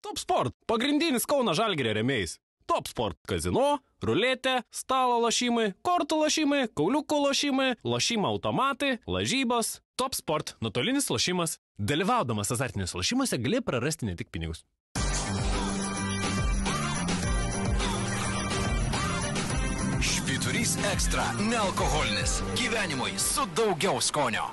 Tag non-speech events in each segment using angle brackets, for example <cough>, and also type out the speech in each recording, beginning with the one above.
Top Sport - pagrindinis Kauno Žalgėrio remėjais. Top Sport - kazino, ruletė, stalo lošimai, kortų lošimai, kauliukų lošimai, lošimo automatai, lažybos. Top Sport - nuotolinis lošimas. Dalyvaudamas azartiniuose lošimuose gali prarasti ne tik pinigus. Špiturys ekstra - nealkoholinis. Gyvenimui su daugiau skonio.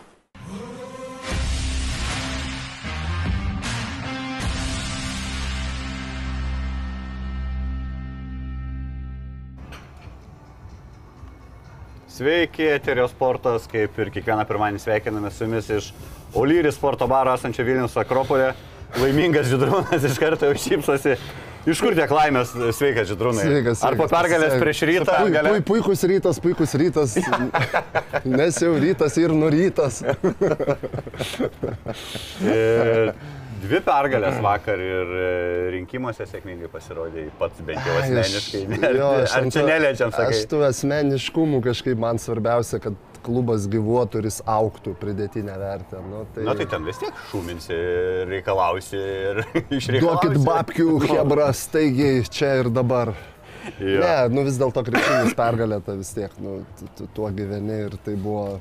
Sveiki, Eterio sportas, kaip ir kiekvieną pirmadienį sveikiname su jumis iš Olyri sporto baro esančio Vilnius Akropolė. Laimingas Židrūnas iš karto jau šypsosi. Iš kur tiek laimės, sveikas Židrūnai? Sveikas. Ar po sveikas, pergalės sveikas. prieš rytą? Pui, Gale... pui, puikus rytas, puikus rytas. <laughs> Nes jau rytas ir nurytas. Dvi pergalės vakar ir e, rinkimuose sėkmingai pasirodė, pats bent jau Ai, aš- asmeniškai. Ne, jo, aš Ar čia neliečiam, sakai? Aš tų asmeniškumų kažkaip man svarbiausia, kad klubas gyvuotų ir jis auktų pridėtinę vertę. Nu, tai... Na tai ten vis tiek šūminsi, reikalausi ir <laughs> išreikalausi. Duokit babkių, <laughs> Hebra, staigiai čia ir dabar. Jo. Ne, nu vis dėlto krepšinis pergalė, tai vis tiek, nu, tu, tu tuo gyveni ir tai buvo...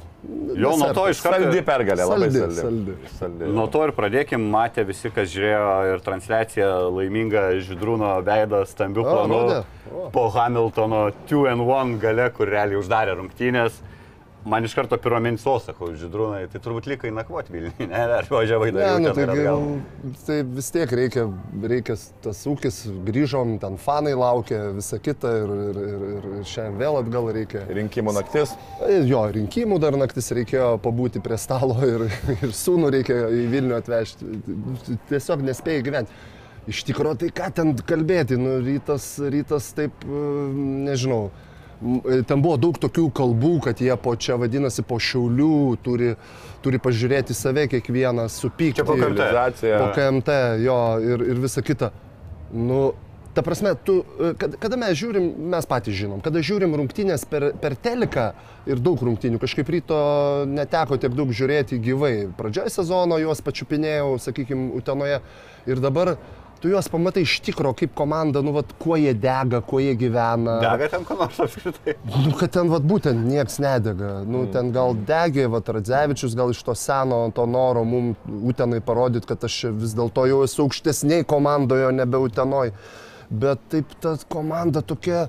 Jo, nuo to iš karto. Saldi pergalė, labai Saldi, saldi. saldi. saldi. Nuo to ir pradėkim, matė visi, kas žiūrėjo ir transliaciją laimingą Židrūno veidą stambių planų po Hamiltono 2-1 gale, kur realiai uždarė rungtynės. Man iš karto pirmą mintį sakau, Židrūnai, tai turbūt likai nakvoti Vilniuje, ne, ar važiavai dar Ne, nu, tai, tai vis tiek reikia, reikia tas ūkis, grįžom, ten fanai laukia, visa kita ir, ir, ir, ir, šiandien vėl atgal reikia. Rinkimų naktis. Jo, rinkimų dar naktis reikėjo pabūti prie stalo <laughs> ir, ir sūnų reikia į Vilnių atvežti. Tiesiog nespėjai gyventi. Iš tikrųjų, tai ką ten kalbėti, nu, rytas, rytas taip, e, nežinau. E, Ten buvo daug tokių kalbų, kad jie po čia vadinasi po šiaulių, turi, turi pažiūrėti save kiekvieną, supykti. Čia po KMT. Po KMT, jo, ir, ir visa kita. Nu, ta prasme, tu, kad, kada mes žiūrim, mes patys žinom, kada žiūrim rungtynės per, per teliką ir daug rungtynių, kažkaip ryto neteko tiek daug žiūrėti gyvai. Pradžioje sezono juos pačiupinėjau, sakykime, Utenoje ir dabar tu juos pamatai iš tikro, kaip komanda, nu, vat, kuo jie dega, kuo jie gyvena. Dega ten ko nors apskritai. Nu, kad ten vat, būtent nieks nedega. Nu, mm. Ten gal degė, vat, Radzevičius gal iš to seno to noro mums Utenai parodyti, kad aš vis dėlto jau esu aukštesniai komandoje, nebe Utenoj. Bet taip ta komanda tokia,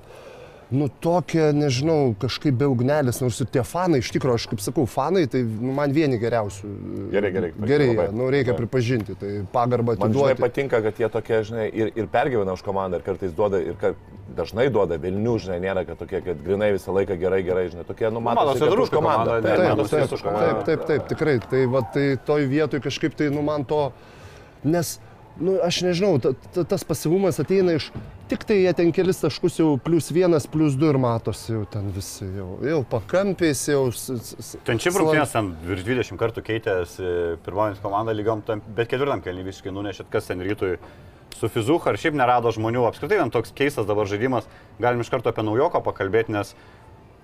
nu tokia, nežinau, kažkaip be ugnelės, nors ir tie fanai, iš tikrųjų, aš kaip sakau, fanai, tai nu, man vieni geriausių. Gerai, gerai, Gerai, labai. nu, reikia Jo. pripažinti, tai pagarbą Man atiduoti. patinka, kad jie tokie, žinai, ir, ir pergyvena už komandą, ir kartais duoda, ir kar, dažnai duoda Vilnių, žinai, nėra, kad tokie, kad grinai visą laiką gerai, gerai, žinai, tokie, nu, matosi, matosi, kad už komandą. komanda, Taip, Taip, taip, už komandą. taip, taip, taip, tikrai. Tai, va, tai toj vietoj kažkaip tai, nu, man to, nes, nu, aš nežinau, ta, ta, tas pasivumas ateina iš, tik tai jie ten kelis taškus jau plus vienas, plus du ir matosi jau ten visi, jau, jau pakampiais, jau... Ten čia rungtynės ten virš 20 kartų keitėsi pirmojinis komanda lygiom, tam, bet ketvirtam kelnį visiškai nunešėt, kas ten rytui su Fizucha, ar šiaip nerado žmonių. Apskritai ten toks keistas dabar žaidimas, galim iš karto apie naujoko pakalbėti, nes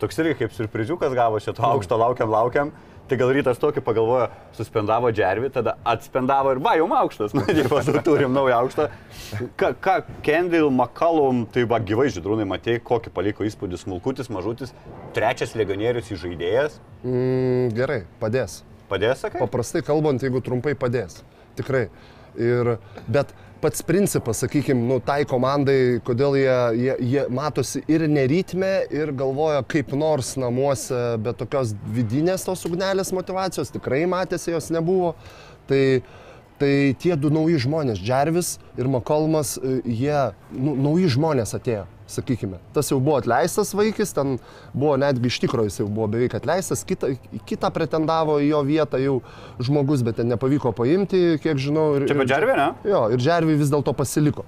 toks irgi kaip surpriziukas gavo šito aukšto, laukiam, laukiam. Tai gal rytas tokį pagalvojo, suspendavo džervį, tada atspendavo ir va, jau aukštas, <laughs> na, jau turim naują aukštą. Ką, ką Kendall, McCallum, tai va, gyvai žydrūnai, matėjai, kokį paliko įspūdį smulkutis, mažutis, trečias legionierius įžaidėjas, Mm, gerai, padės. padės, sakai? Paprastai kalbant, jeigu trumpai padės. Tikrai. Ir, bet pats principas, sakykime, nu, tai komandai, kodėl jie, jie, jie matosi ir nerytme, ir galvoja kaip nors namuose, bet tokios vidinės tos ugnelės motivacijos tikrai matėsi, jos nebuvo. Tai, tai tie du nauji žmonės, Džervis ir Makolmas, e, jie, nu, nauji žmonės atėjo sakykime. Tas jau buvo atleistas vaikis, ten buvo netgi iš tikrųjų jis jau buvo beveik atleistas, kitą, kitą pretendavo į jo vietą jau žmogus, bet ten nepavyko paimti, kiek žinau. Ir, Čia apie Džervį, ne? Jo, ir Džervį vis dėlto pasiliko.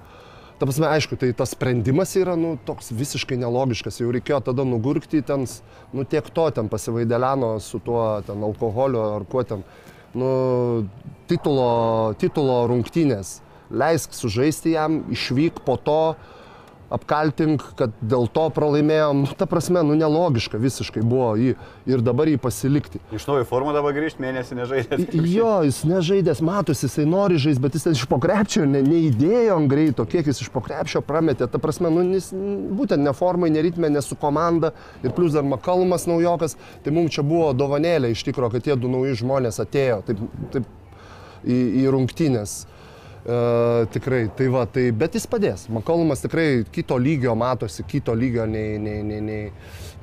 Ta prasme, aišku, tai tas sprendimas yra nu, toks visiškai nelogiškas. Jau reikėjo tada nugurkti ten, nu tiek to ten pasivaideleno su tuo ten alkoholiu ar kuo ten. Nu, titulo, titulo rungtynės. Leisk sužaisti jam, išvyk po to. Apkaltink, kad dėl to pralaimėjom. Nu, ta prasme, nu nelogiška visiškai buvo jį ir dabar jį pasilikti. Iš naujo formų dabar grįžti, mėnesį nežaidė. Jo, jis nežaidęs, matosi, jisai nori žaisti, bet jis iš pokrepšio ne, neįdėjo ant greito, kiek jis iš pokrepšio prametė. Ta prasme, nu, jis būtent ne formai, neritme, ne su komanda ir plus dar Makalmas naujokas. Tai mums čia buvo dovanėlė iš tikrųjų, kad tie du nauji žmonės atėjo taip, taip į, į rungtynės. Uh, tikrai, tai va, tai, bet jis padės. Makolumas tikrai kito lygio matosi, kito lygio nei, nei, nei, nei,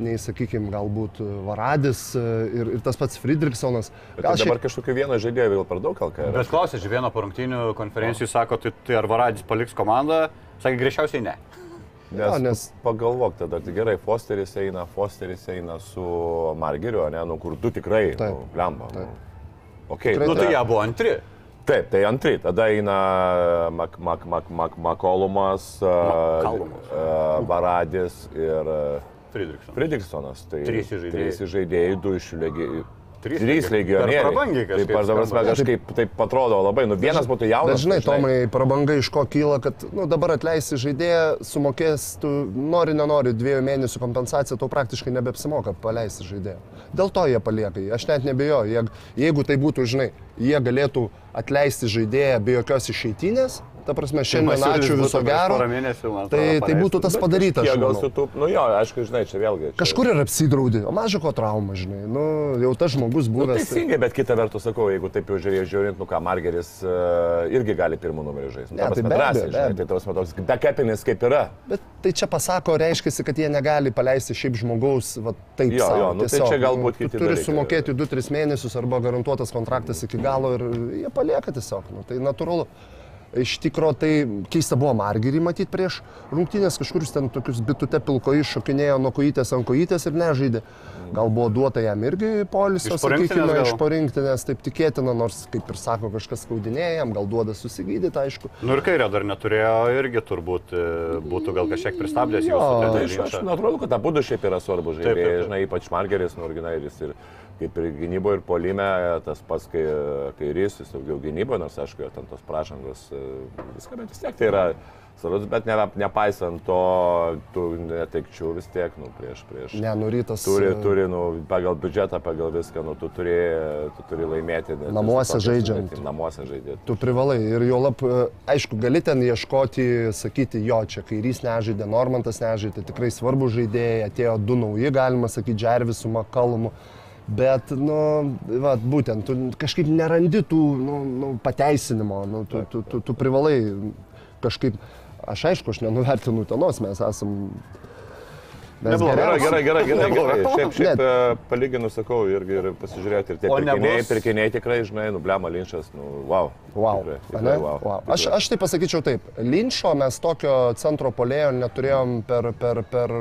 nei sakykime, galbūt Varadis e, ir, ir tas pats Friedrichsonas. Bet tai dabar kažkokio vieno žaidėjo vėl per daug LKR. Bet klausė, Živėno po rungtynių konferencijų sako, tai, tai ar Varadis paliks komandą? Sakė, greičiausiai ne. Nes, Jo, nes-. Pagalvok tada, tai gerai, Fosteris eina, Fosteris eina su Margeriu, ne, nu kur du tikrai, Taip. nu, lemba. Nu. Okay, Nu tada- tai jie buvo antri. Taip, tai antri, tada eina Mak, Mak, Mak, Mak, Makolumas, Makalumas. Varadis ir e, Friedrichson. Fridriksonas. Tai Trys žaidėjai. Du iš. Trys Trys legi- legionieriai. prabangiai kažkaip Taip, aš dabar skamba. kažkaip taip atrodo labai, nu vienas būtų jaunas. Bet žinai, tai Tomai, prabanga iš ko kyla, kad nu, dabar atleisi žaidėją, sumokės, tu nori, nenori, dviejų mėnesių kompensaciją, tau praktiškai nebeapsimoka paleisti žaidėją. Dėl to jie palieka. Aš net nebejoju, jeigu tai būtų, žinai, jie galėtų atleisti žaidėją be jokios išeitinės, ta prasme, šiandien Masiulis ačiū viso gero, mėnesių, man tai, tai būtų tas padaryta. Jie gal manau. su tu, nu jo, aišku, žinai, čia vėlgi. Čia... Kažkur ir apsidraudė, o mažo ko trauma, žinai, nu, jau tas žmogus Nu, buvęs. teisingai, bet kita vertus sakau, jeigu taip jau žiūrėjai, žiūrint, nu ką, Margeris uh, irgi gali pirmų numerių žaisti. Nu, Ne, ta tai drąsiai, žinai. Tai tos toks backupinis kaip yra. Bet tai čia pasako, reiškia, kad jie negali paleisti šiaip žmogaus, va, taip Jo, jo, nu tai čia galbūt tu kiti turi dalykai. sumokėti 2-3 mėnesius arba garantuotas kontraktas iki galo ir jie palieka tiesiog, nu, tai natūralu. Iš tikrųjų, tai keista buvo Margerį matyti prieš rungtynės, kažkur ten tokius bitute pilkoji šokinėjo nuo kojytės ant kojytės ir nežaidė. Gal buvo duota jam irgi polisio, sakykime, iš porinktinės, taip tikėtina, nors, kaip ir sako, kažkas skaudinėja, jam gal duoda susigydyti, aišku. Nu ir kairio dar neturėjo irgi turbūt e, būtų gal kažkiek pristabdęs Jo, jūsų Tai ten aš, aš atrodo, kad abu šiaip yra svarbu žaidėjai, žinai, ypač Margeris, nu, originalius ir kaip ir gynyboje, ir polime, tas pats kai, kairys, jis daugiau gynyboje, nors aišku, ten tos pražangos, e, viską, bet vis tiek tai yra svarbus, bet ne, nepaisant to, tų netekčių vis tiek, nu, prieš, prieš. Ne, nurytas. Turi, turi, nu, pagal biudžetą, pagal viską, nu, tu turi, tu turi laimėti. su Namuose žaidžiant. sudėtim, Namuose žaidžiant. Tu privalai ir jo lab, aišku, gali ten ieškoti, sakyti, jo, čia kairys nežaidė, Normantas nežaidė, tikrai svarbu žaidėjai, atėjo du nauji, galima sakyti, Džervis su Makalumu. Bet, nu, va, būtent, tu kažkaip nerandi tų nu, nu, pateisinimo, nu, tu, tu, tu, tu privalai kažkaip, aš aišku, aš nenuvertinu tenos, mes esam... Mes Neblogai, Gerai, gerai, gerai, gerai. Gerai. <laughs> Šiaip, šiaip Ne. e, palyginus, sakau, irgi ir pasižiūrėti ir tie pirkiniai, pirkiniai tikrai, žinai, nublema linčas, nu, wow. Wow. Tikrai, tikrai, wow. wow. Aš, Tikrai. aš tai pasakyčiau taip. Linčo mes tokio centro polėjo neturėjom per, per, per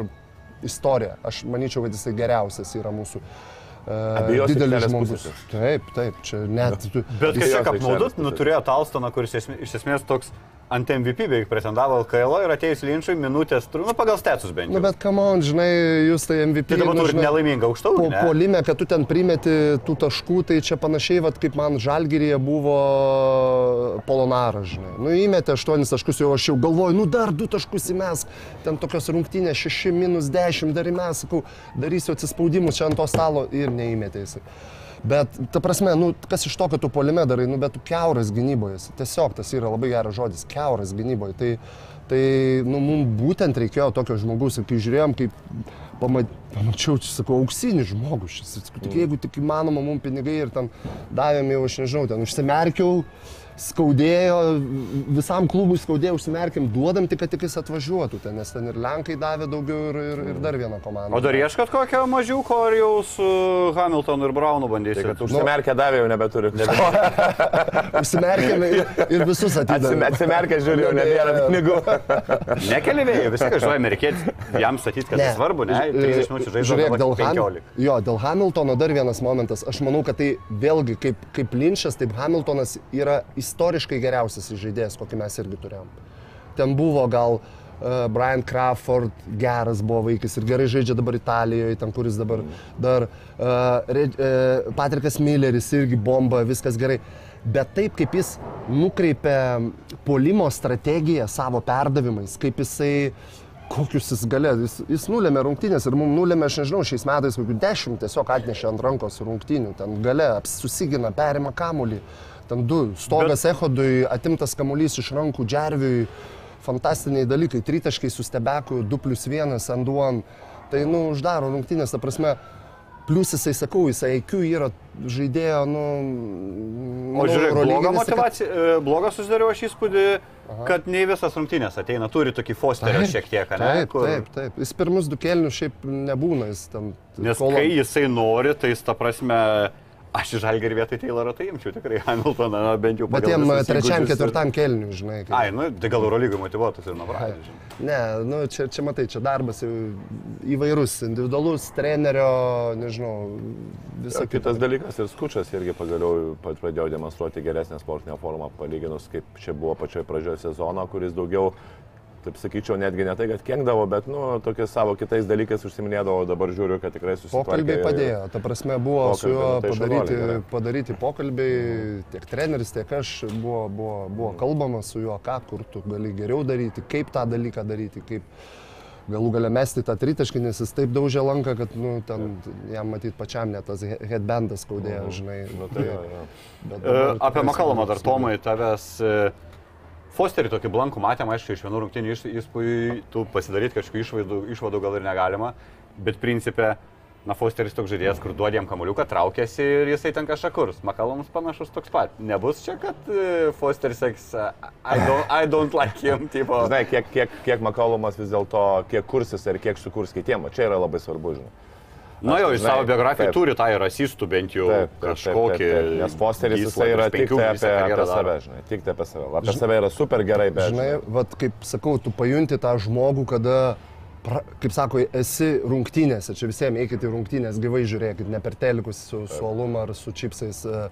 istoriją. Aš manyčiau, kad jisai geriausias yra mūsų. Uh, Abiejose didelis žmogus. pusėse. Taip, taip, čia net. Tu, Bet kažkiek jos apmaudu, aikštelės nu pusės. turėjo Talstoną, kuris iš esmės toks ant MVP beveik pretendavo LKL ir atėjus linčiui minutės, tru- nu pagal stetus bent nu, jau. bet kam on, žinai, jūs tai MVP. Tai dabar nu, turit nelaimingą po, aukštą polime, kad tu ten primeti tų taškų, tai čia panašiai, vat, kaip man žalgyrėje buvo Polonaras, žinai. Nu, įmetė 8 taškus, jau aš jau galvoju, nu dar 2 taškus įmes. Ten tokios rungtynės 6 minus 10 dar įmes, sakau, darysiu atsispaudimus čia ant to stalo ir neįmetė jisai. Bet, ta prasme, nu, kas iš to, kad tu polime darai, nu, bet tu keuras gynyboje. esi. Tiesiog tas yra labai geras žodis, keuras gynyboje. Tai, tai nu, mums būtent reikėjo tokio žmogus. Ir kai žiūrėjom, kaip pama- pamačiau, čia sakau, auksinį žmogų. Šis, tik jeigu tik įmanoma, mums pinigai ir ten davėm jau, aš nežinau, ten užsimerkiau. Skaudėjo, visam klubui skaudėjo, užsimerkim, duodam tik, kad tik jis atvažiuotų ten, nes ten ir Lenkai davė daugiau ir, ir, ir dar vieną komandą. O dar ieškot kokio mažiuko, ar jau su Hamiltonu ir Braunu Tai bandysit? kad užsimerkę davė jau nebeturi. <laughs> Užsimerkėme ir, ir visus atidavėme. Atsimerkę žiūrėjau, jau nebėra pinigų. <laughs> Nekeli vėjų, vis tiek aš žinau, amerikietis, jam sakyti, kad tai svarbu, ne? 30 minučių žaidžia, Žiūrėk, dėl. 15. jo, dėl Hamiltono dar vienas momentas. Aš manau, kad tai vėlgi kaip, kaip Linčas, taip Hamiltonas yra istoriškai geriausias žaidėjas, kokį mes irgi turėjom. Ten buvo gal uh, Brian Crawford, geras buvo vaikis ir gerai žaidžia dabar Italijoje, ten kuris dabar dar. Uh, uh, Patrikas Milleris irgi bomba, viskas gerai. Bet taip kaip jis nukreipia polimo strategiją savo perdavimais, kaip jisai kokius jis galė, jis, jis nulėmė rungtynės ir mums nulėmė, aš nežinau, šiais metais kokių dešimt tiesiog atnešė ant rankos rungtynių, ten galė, susigina, perima kamulį, ten du, stogas Bet... Ehodui, atimtas kamuolys iš rankų Džerviui, fantastiniai dalykai, tritaškai su stebeku, 2 plus 1 ant 1, tai, nu, uždaro rungtynės, ta prasme, Plius jisai, sakau, jisai IQ yra žaidėjo, nu... O žiūrėk, bloga motivacija, e, blogas susidariau aš įspūdį, Aha. kad ne visas rungtynės ateina, turi tokį Fosterį šiek tiek, ne? Taip, kur... taip, taip. Jis pirmus du kelnius šiaip nebūna, jis ten... Nes kolo... kai jisai nori, tai jis ta prasme Aš iš Žalgirį vietoj Tayloro tai imčiau tikrai Hamiltoną, na, bent jau. Bet jiem trečiam, ketvirtam ir... kelniui, žinai. Kaip... Ai, nu, tai gal Eurolygų motivuotas ir nuo pradžių. Ne, nu, čia, čia matai, čia darbas įvairus, individualus, trenerio, nežinau, visą kitą. Kitas dalykas ir skučas irgi pagaliau pradėjo demonstruoti geresnę sportinę formą, palyginus kaip čia buvo pačioje pradžioje sezono, kuris daugiau taip sakyčiau, netgi ne tai, kad kenkdavo, bet, nu, tokiais savo kitais dalykais užsiminėdavo, dabar žiūriu, kad tikrai susitvarkė. Pokalbiai padėjo, ta prasme buvo pokalbį, su juo nu, tai padaryti, rolė, padaryti pokalbiai, tiek treneris, tiek aš, buvo, buvo, buvo kalbama su juo, ką, kur tu gali geriau daryti, kaip tą dalyką daryti, kaip galų galę mesti tą tritaškį, nes jis taip daužė lanką, kad, nu, ten jam matyt pačiam net tas headbandas skaudėjo, žinai. Nu, tai, tai, ja, ja. Dabar, Apie Makalomą dar Tomai, tavęs... Uh, Fosterį tokį blankų matėm, aišku, iš vienų rungtynių įspūdžių pasidaryti kažkokių išvadų, gal ir negalima, bet principė, na, Fosteris toks žaidėjas, kur duodėm kamuoliuką, traukėsi ir jisai ten kažką kurs. Makalomas panašus toks pat. Nebus čia, kad uh, Fosteris seks, I, don't, I don't like him, <laughs> tipo. Žinai, kiek, kiek, kiek Makalomas vis dėlto, kiek kursis ir kiek sukurs kitiem, čia yra labai svarbu, žinai. Na jo, jis savo biografiją taip. turi tą ir rasistų bent jau taip, taip, kažkokį. Taip, taip, taip. Nes Fosteris jisai yra tik tai apie, apie save, žinai, tik tai apie save. Apie save yra super gerai, bet... Žinai, vat, kaip sakau, tu pajunti tą žmogų, kada pra, kaip sako, esi rungtynėse, čia visiems eikite į rungtynės, gyvai žiūrėkite, ne per telikus su, su alum ar su čipsais, e,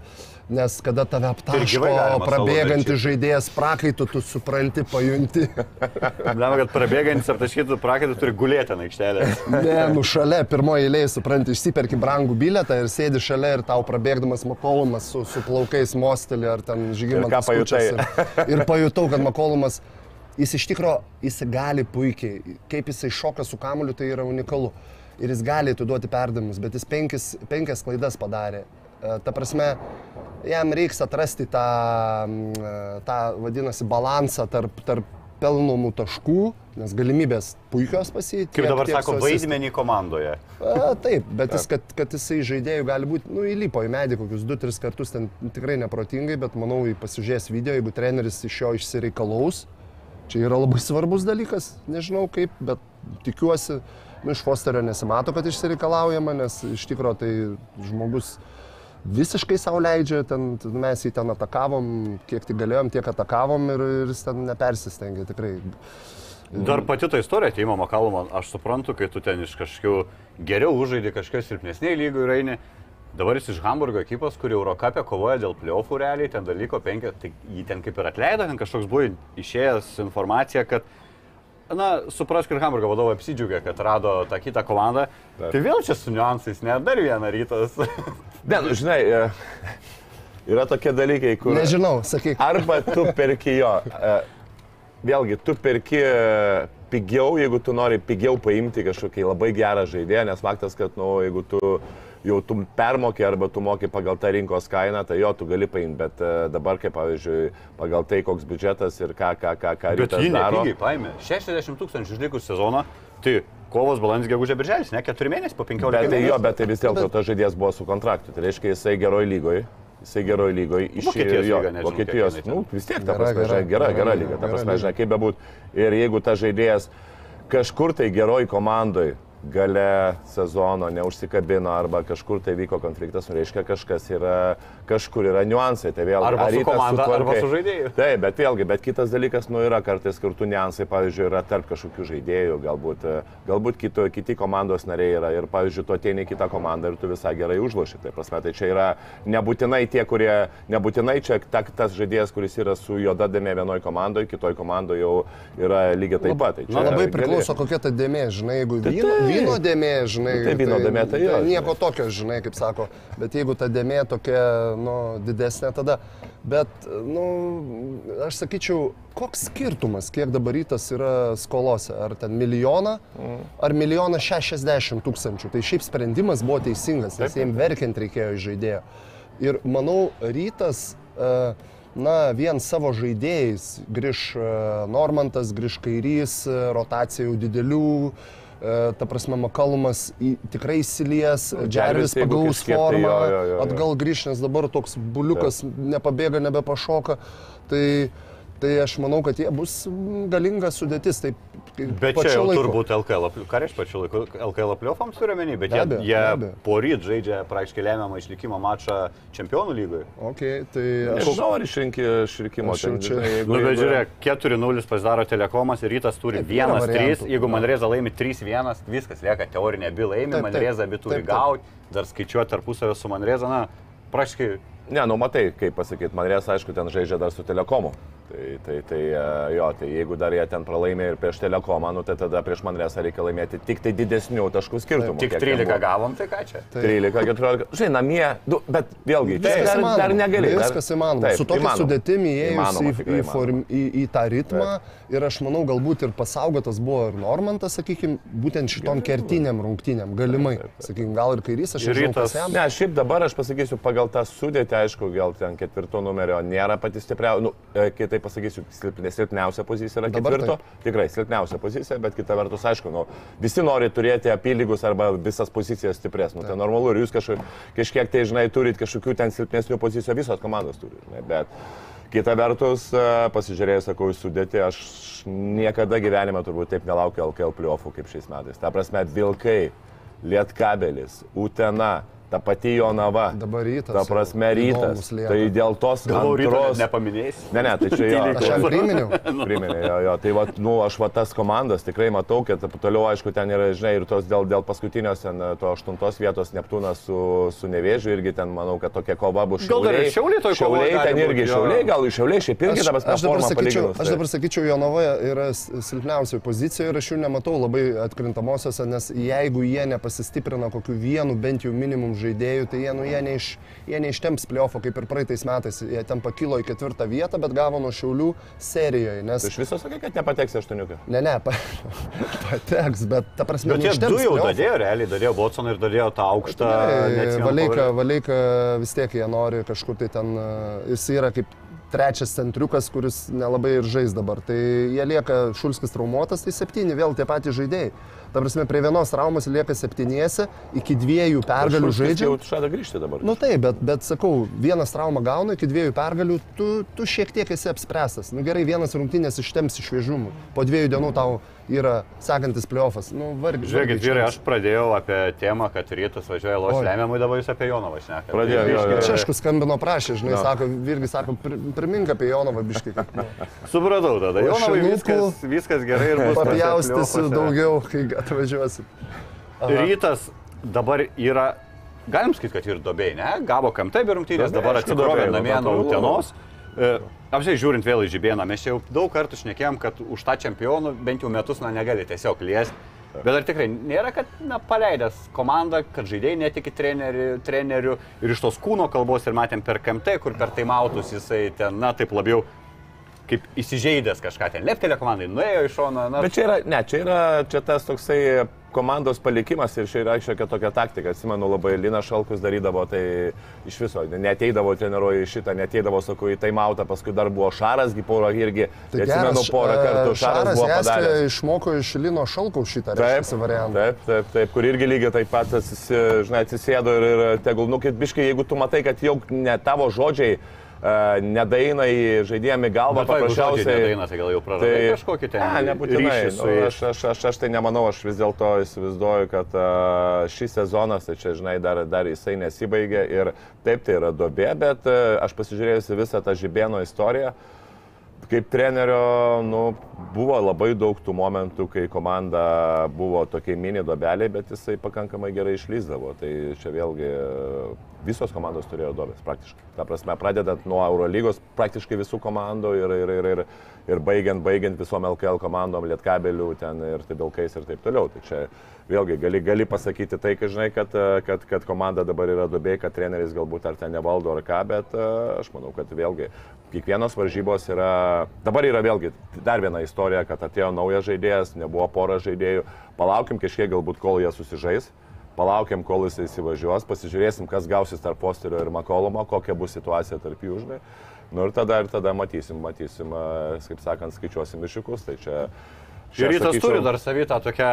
nes kada tave aptaško prabėgantį žaidėjas prakaitų, tu supranti, pajunti. <laughs> Problema, kad prabėgantis aptaškytų prakaitų turi gulėti ant aikštelės. ne, nu šalia, pirmoji eilėje, supranti, išsiperki brangų bilietą ir sėdi šalia ir tau prabėgdamas Makolumas su, su plaukais mostelį ar ten žygimantas. Ir, ir, ir pajutau, kad Makolumas jis iš tikrųjų, jis gali puikiai, kaip jisai šoka su kamuliu, tai yra unikalu. Ir jis gali atiduoti perdavimus, bet jis penkis, penkias klaidas padarė. E, ta prasme, jam reiks atrasti tą, e, tą vadinasi, balansą tarp, tarp pelnomų taškų, nes galimybės puikios pasityti. Kaip dabar sako, vaidmenį komandoje. A, taip, bet jis, kad, kad jisai žaidėjų gali būti, nu, įlipo į medį kokius 2-3 kartus, ten tikrai neprotingai, bet manau, pasižiūrės video, jeigu treneris iš jo išsireikalaus, Čia yra labai svarbus dalykas, nežinau kaip, bet tikiuosi, nu, iš Fosterio nesimato, kad išsireikalaujama, nes iš tikrųjų tai žmogus visiškai savo leidžia, ten, mes jį ten atakavom, kiek tik galėjom, tiek atakavom ir, ir jis ten nepersistengė tikrai. Dar pati ta istorija ateimo Makalumo, aš suprantu, kai tu ten iš kažkokių geriau užžaidži kažkokios silpnesnėje lygoje ir eini, Dabar jis iš Hamburgo ekipos, kuri Eurocapė kovoja dėl pliofų realiai, ten dalyko penkia, tai jį ten kaip ir atleido, ten kažkoks buvo išėjęs informacija, kad, na, suprask ir Hamburgo vadovo apsidžiaugia, kad rado tą kitą komandą. Taip. Tai vėl čia su niuansais, ne, dar vieną rytas. <laughs> ne, nu, žinai, e, yra tokie dalykai, kur... Nežinau, sakyk. Arba tu perki jo. E, vėlgi, tu perki pigiau, jeigu tu nori pigiau paimti kažkokį labai gerą žaidėją, nes faktas, kad, na, nu, jeigu tu jau tu permokė arba tu moki pagal tą rinkos kainą, tai jo, tu gali paimti, bet uh, dabar, kaip pavyzdžiui, pagal tai, koks biudžetas ir ką, ką, ką, ką. Bet jį paėmė 60 tūkstančių išlikus sezoną, tai kovos, balandis, gegužė, birželis, ne 4 mėnesiai po 15 metų. Bet tai jo, bet tai vis dėlto tas žaidėjas buvo su kontraktu, tai reiškia jisai geroj lygoje. Jisai geroji lygoje išėjo jo, nežinau, Vokietijos, nu, vis tiek, ta prasme, gera, gera, gera, lyga, ta prasme, žinai, kaip bebūtų. Ir jeigu tas žaidėjas kažkur tai geroj komandai gale sezono neužsikabino arba kažkur tai vyko konfliktas, nu, reiškia kažkas yra, kažkur yra niuansai. Tai vėl, arba su komanda, arba su žaidėju. Taip, bet vėlgi, bet kitas dalykas, nu yra kartais skirtų niuansai, pavyzdžiui, yra tarp kažkokių žaidėjų, galbūt, galbūt kito, kiti komandos nariai yra ir, pavyzdžiui, tu ateini į kitą komandą ir tu visai gerai užloši. Tai prasme, tai čia yra nebūtinai tie, kurie, nebūtinai čia ta, tas žaidėjas, kuris yra su juoda dėmė vienoje komandoje, kitoje komandoje jau yra lygiai taip pat. Tai Na, labai priklauso, gali... kokia ta dėmė, žinai, jeigu vyno, vyno dėmė, žinai. Tai vyno dėmė, tai jo, Nieko tokio, žinai, kaip sako. Bet jeigu ta dėmė tokia, nu, didesnė tada. Bet, nu, aš sakyčiau, koks skirtumas, kiek dabar rytas yra skolose? Ar ten milijoną, Mm. ar milijoną šešiasdešimt tūkstančių. Tai šiaip sprendimas buvo teisingas, nes jiems verkiant reikėjo iš žaidėjo. Ir manau, rytas, e, na, vien savo žaidėjais, grįž e, Normantas, grįž Kairys, e, rotacija jau didelių, e, ta prasme, Makalumas tikrai įsilies, Džervis pagaus formą, jo, jo, jo, jo. atgal grįž, nes dabar toks buliukas nebepabėga, nebepašoka. Tai, tai aš manau, kad jie bus galinga sudėtis. Tai, Bet čia jau turbūt LKL, ką reiškia pačiu laiku, LKL pliofams turiu menį, bet Be jie, jie poryt žaidžia praktiškai lemiamą išlikimo mačą čempionų lygoje. Okay, tai aš, Nežinau, ar išrinkti čia- žinai, jeigu- Nu, bet žiūrėk, 4-0 pasidaro telekomas ir rytas turi Taip, yra 1-3, variantų. jeigu. Manreza laimi 3-1, viskas lieka teorinė, abi laimi. Manreza abi turi gauti, dar skaičiuoti tarpusavę su Manreza, na, praškai, Ne, nu matai, kaip pasakyti, Manrės, aišku, ten žaidžia dar su telekomu. Tai, tai, tai e, jo, tai jeigu dar jie ten pralaimė ir prieš telekomą, nu tai tada prieš Manrėsą reikia laimėti tik tai didesnių taškų skirtumų. tik kiek ten 13 buvo. gavom, tai ką čia? 13, 14. Žinai, namie, du, bet vėlgi, Viskas dar, įmanoma. dar negali. Viskas įmanoma. Taip, Su tokia sudėtimi įėjus į, į, form, į, į tą ritmą ir aš manau, galbūt ir pasaugotas buvo ir Normantas, sakykime, būtent šitom kertiniam rungtynėm, galimai. Sakykime, gal ir kairys, aš Ir žinau, Rytas-. Ne, šiaip dabar aš pasakysiu, pagal tą sudėtį, aišku, gal ten ketvirto numerio nėra pati stipriausia, nu, e, kitaip pasakysiu, silpniausia pozicija yra Dabar ketvirto. Tikrai silpniausia pozicija, bet kita vertus, aišku, nu, visi nori turėti apylygus arba visas pozicijas stipres. Nu, tai normalu ir jūs kažkaip, kažkiek tai, žinai, turit kažkokių ten silpnesnių pozicijų, visos komandos turi. Žinai, bet kita vertus, e, pasižiūrėjus, sakau, į sudėtį, aš niekada gyvenime turbūt taip nelaukiu LKL playoffų kaip šiais metais. Ta prasme, Vilkai, Lietkabelis, Utena, ta pati Jonava. Dabar rytas Ta prasme, rytas. Tai dėl tos Galvau, ryto antros... nepaminėsi. Ne, ne, tai čia jo. <laughs> Aš jam priminiau. <laughs> Priminė, jo, jo. Tai va, nu, aš va tas komandas tikrai matau, kad toliau, aišku, ten yra, žinai, ir tos dėl, dėl paskutinios, ten, to aštuntos vietos Neptūnas su, su Nevėžiu irgi ten, manau, kad tokia kova bus Gal dar ir šiauliai. Šiauliai toj kovoj Šiauliai ten irgi, jo. šiauliai, gal šiauliai šiaip irgi dabar aš, dabar sakyčiau, tai- dabar sakyčiau, Jonava yra silpniausioje pozicijoje ir aš jų nematau labai atkrintamosiose, nes jeigu jie nepasistiprina kokiu vienu bent jau minimum žaidėjų, tai jie, nu, jie, neiš, jie neištemps playoffo kaip ir praeitais metais. Jie ten pakilo į ketvirtą vietą, bet gavo nuo Šiaulių serijoje. Nes... Iš viso sakai, kad nepateks aštuoniuką. Ne, ne, pa, <laughs> pateks, bet ta prasme, Bet jie neištemps du jau dadėjo, realiai dadėjo Watsoną ir dadėjo tą aukštą. Valeika, pavardės. Valeika vis tiek jie nori kažkur tai ten, e, jis yra kaip trečias centriukas, kuris nelabai ir žais dabar. Tai jie lieka Šulskis traumuotas, tai septyni vėl tie patys žaidėjai. Ta prasme, prie vienos traumos lieka septyniese, iki dviejų pergalių žaidžia. Jau žada grįžti dabar. Nu taip, bet, bet sakau, vienas traumą gauna, iki dviejų pergalių, tu, tu šiek tiek esi apspręstas. Nu gerai, vienas rungtynės ištems iš šviežumų. Po dviejų dienų tau yra sekantis playoffas. Nu, vargiai. Žiūrėkit, vyrai, ištemps. aš pradėjau apie temą, kad rytas važiuoja Oi. lemiamui, dabar jūs apie Joną važinėte. Pradėjo, jo, jo. Češkus skambino prašė, žinai, Jo. sako, irgi sako, "Pri- primink apie Jonovą biškai. Supratau tada. Jonovai viskas, viskas gerai ir bus. Papjaustysiu daugiau, kai atvažiuosi. Rytas dabar yra, galim sakyti, kad ir dobėjai, ne? Gavo KMT be rungtynės, dabar duobėj, namie nu, nuo. Utenos. E, Apsiai žiūrint vėl į Žibėną, mes jau daug kartų šnekėjom, kad už tą čempionų bent jau metus, na, negali tiesiog liesti. Bet ar tikrai nėra, kad, na, paleidęs komandą, kad žaidėjai netiki treneri, trenerių ir iš tos kūno kalbos ir matėm per KMT, kur per taimautus jisai ten, na, taip labiau kaip įsižeidęs kažką ten, leptelė komandai, nuėjo iš šono, na, Bet čia yra, ne, čia yra čia tas toksai komandos palikimas ir čia yra šiokia tokia taktika. Atsimenu, labai Lina Šalkus darydavo, tai iš viso neteidavo treniruoju šitą, neteidavo, sakau, į taimautą, paskui dar buvo Šarasgi porą irgi. Tai atsimenu porą kartų Šaras Šaras buvo padaręs. išmoko iš Lino Šalkaus šitą Taip, variantą. taip, taip, taip, kur irgi lygiai taip pat atsisėdo ir, ir tegul, nu, kaip biškai, jeigu tu matai, kad jau ne tavo žodžiai nedaina į žaidėjami galvą, žodžiai paprasčiausiai... nedaeina, tai gal jau praradai kažkokį ten Ne, nebūtinai. su Nu, aš, aš, aš, aš tai nemanau, aš vis dėlto įsivaizduoju, kad uh, šis sezonas, tai čia, žinai, dar, dar jisai nesibaigė ir taip tai yra dobė, bet uh, aš pasižiūrėjusi visą tą žibėno istoriją, kaip trenerio, nu, buvo labai daug tų momentų, kai komanda buvo tokie mini dobeliai, bet jisai pakankamai gerai išlyzdavo. Tai čia vėlgi visos komandos turėjo dobės praktiškai. Ta prasme, pradedant nuo Eurolygos praktiškai visų komandų ir, ir, ir, ir, ir baigiant, baigiant visom LKL komandom, Lietkabelių ten ir tai Vilkais ir taip toliau. Tai čia vėlgi gali, gali pasakyti tai, kad žinai, kad, kad, kad komanda dabar yra dubė, kad treneris galbūt ar ten nevaldo ar ką, bet aš manau, kad vėlgi kiekvienos varžybos yra, dabar yra vėlgi dar viena istorija, kad atėjo naujas žaidėjas, nebuvo pora žaidėjų, palaukim kažkiek galbūt, kol jie susižais, palaukim, kol jis įsivažiuos, pasižiūrėsim, kas gausis tarp Fosterio ir Makolomo, kokia bus situacija tarp jų, žinai. Nu ir tada, ir tada matysim, matysim, kaip sakant, skaičiuosim viršiukus. Tai čia... Ir rytas sakyčiau, turi dar savitą tokią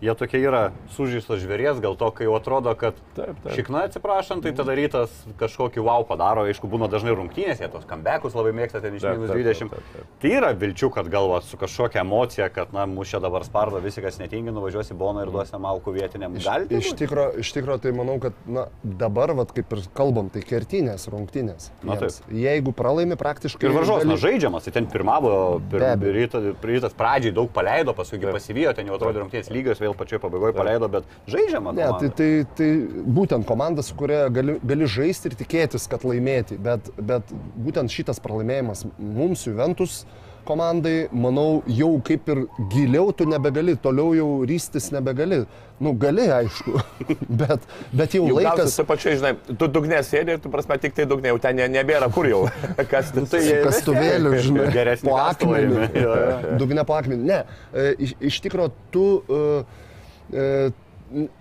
jie tokie yra sužeistos žvėries, gal to, kai jau atrodo, kad taip, taip. šikna atsiprašant, tai tada rytas kažkokį wow padaro, aišku, būna dažnai rungtynės, jie tos kambekus labai mėgsta ten iš minus 20. Taip, taip, taip. Tai yra vilčių, kad galva su kažkokia emocija, kad, na, čia dabar spardo, visi, kas netingi, nuvažiuosi boną ir duosi malkų vietiniam. Gal? Iš, iš tikro, iš tikro, tai manau, kad, na, dabar, vat, kaip ir kalbam, tai kertinės rungtynės. Na, taip. Jeigu pralaimi praktiškai... Ir varžos, gali... na, žaidžiamas, tai ten pirmavo, pir, rytas, rytas pradžiai daug paleido, paskui pasivijo, ten jau atrodė rungtynės lygios, vėl vėl pačioje pabaigoje paleido, bet žaidžiama. Ne, tai, tai, tai būtent komanda, su kuria gali, gali žaisti ir tikėtis, kad laimėti, bet, bet būtent šitas pralaimėjimas mums, Juventus, komandai, manau, jau kaip ir giliau tu nebegali, toliau jau rystis nebegali. Nu, gali, aišku, <laughs> bet, bet jau, jau laikas. Tu pačiai, žinai, tu dugne sėdė tu prasme tik tai dugne, jau ten ne, nebėra kur jau. <laughs> Kas nu, tai su kastuvėliu, žinai, geresnį po akmenį. <laughs> dugne po akmenį. Ne, e, iš, iš tikrųjų, tu... Uh, E,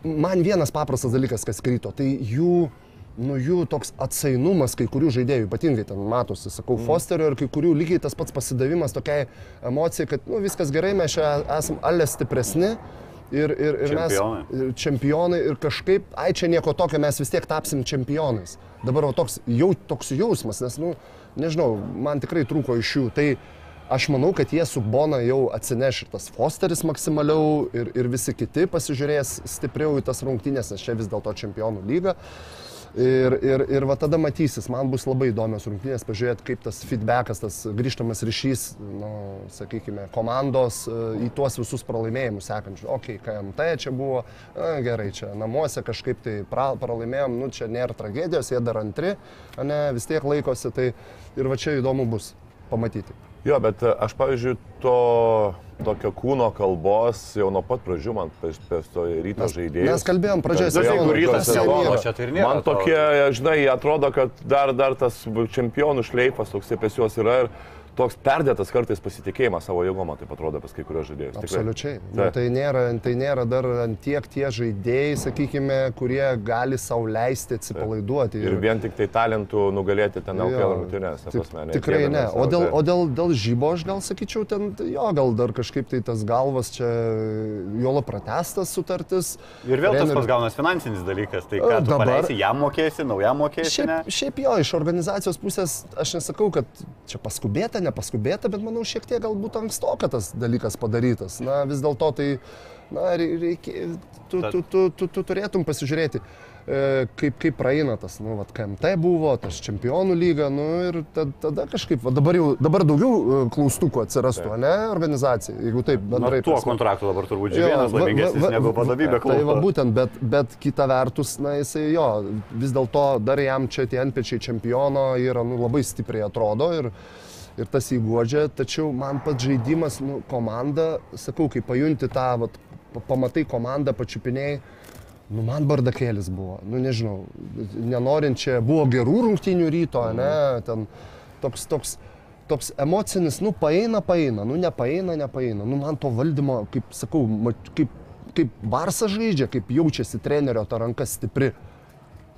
man vienas paprastas dalykas, kas krito, tai jų, nu, jų toks atsainumas kai kurių žaidėjų, ypatingai ten matosi, sakau, mm. Fosterio ir kai kurių lygiai tas pats pasidavimas tokiai emocijai, kad nu, viskas gerai, mes čia esame alė stipresni. Ir, ir, ir čempionai. mes čempionai ir kažkaip, ai čia nieko tokio, mes vis tiek tapsim čempionais. Dabar va, toks, jau, toks jausmas, nes, nu, nežinau, man tikrai trūko iš jų. Tai, uh, Aš manau, kad jie su Bona jau atsineš ir tas Fosteris maksimaliau ir, ir visi kiti pasižiūrės stipriau į tas rungtynės, nes čia vis dėlto čempionų lyga. Ir, ir, ir va tada matysis, man bus labai įdomios rungtynės, pažiūrėti, kaip tas feedbackas, tas grįžtamas ryšys, nu, sakykime, komandos e, į tuos visus pralaimėjimus sekančius. Ok, KMT čia buvo, na, gerai, čia namuose kažkaip tai pra, pralaimėjom, nu čia nėra tragedijos, jie dar antri, ne, vis tiek laikosi, tai ir va čia įdomu bus pamatyti. Jo, bet e, aš, pavyzdžiui, to tokio kūno kalbos jau nuo pat pradžių man to ryto žaidėjai. Mes kalbėjom pradžioje sezono. Rytas sezono čia tai nėra. Man tokie, žinai, atrodo, kad dar, dar tas čempionų šleifas toks apie juos yra. Ir, toks perdėtas kartais pasitikėjimas savo jėgom, taip atrodo pas kai kurios žaidėjus. Absoliučiai. Nu, tai, nėra, tai nėra dar ant tiek tie žaidėjai, sakykime, kurie gali savo leisti atsipalaiduoti. Ir, ir vien tik tai talentų nugalėti ten LKL rungtynės. Tikrai ne. O dėl, o dėl, dėl žybo aš gal sakyčiau, ten jo, gal dar kažkaip tai tas galvas čia jolo pratestas sutartis. Ir vėl Trener... tas pats gaunas finansinis dalykas. Tai ką, dabar paleisi, jam mokėsi, naujam mokėsi. Šiaip, ne? šiaip jo, iš organizacijos pusės aš nesakau, kad čia paskubėta, nepaskubėta, bet manau šiek tiek galbūt ankstoka tas dalykas padarytas. Na vis dėlto tai, na, reikia, tu, tu, tu, tu, tu turėtum pasižiūrėti, e, kaip, kaip praeina tas, nu, vat, KMT buvo, tas čempionų lyga, nu, ir tada, tada kažkaip, va, dabar jau, dabar daugiau e, klaustukų atsirastų, taip. ne, organizacija, jeigu taip bendrai. Na, tuo kontraktu dabar turbūt vienas laimingesnis negu vadovybė klauso. Tai va, būtent, bet, bet kita vertus, na, jisai jo, vis dėlto dar jam čia tie antpečiai čempiono yra, nu, labai stipriai atrodo ir, ir tas įguodžia, tačiau man pats žaidimas, nu, komanda, sakau, kai pajunti tą, vat, pamatai komandą, pačiupiniai, nu, man bardakėlis buvo, nu, nežinau, nenorint čia, buvo gerų rungtynių ryto, ne, ten toks, toks, toks emocinis, nu, paeina, paeina, nu, nepaeina, nepaeina, nu, man to valdymo, kaip sakau, kaip, kaip Barsas žaidžia, kaip jaučiasi trenerio ta ranka stipri,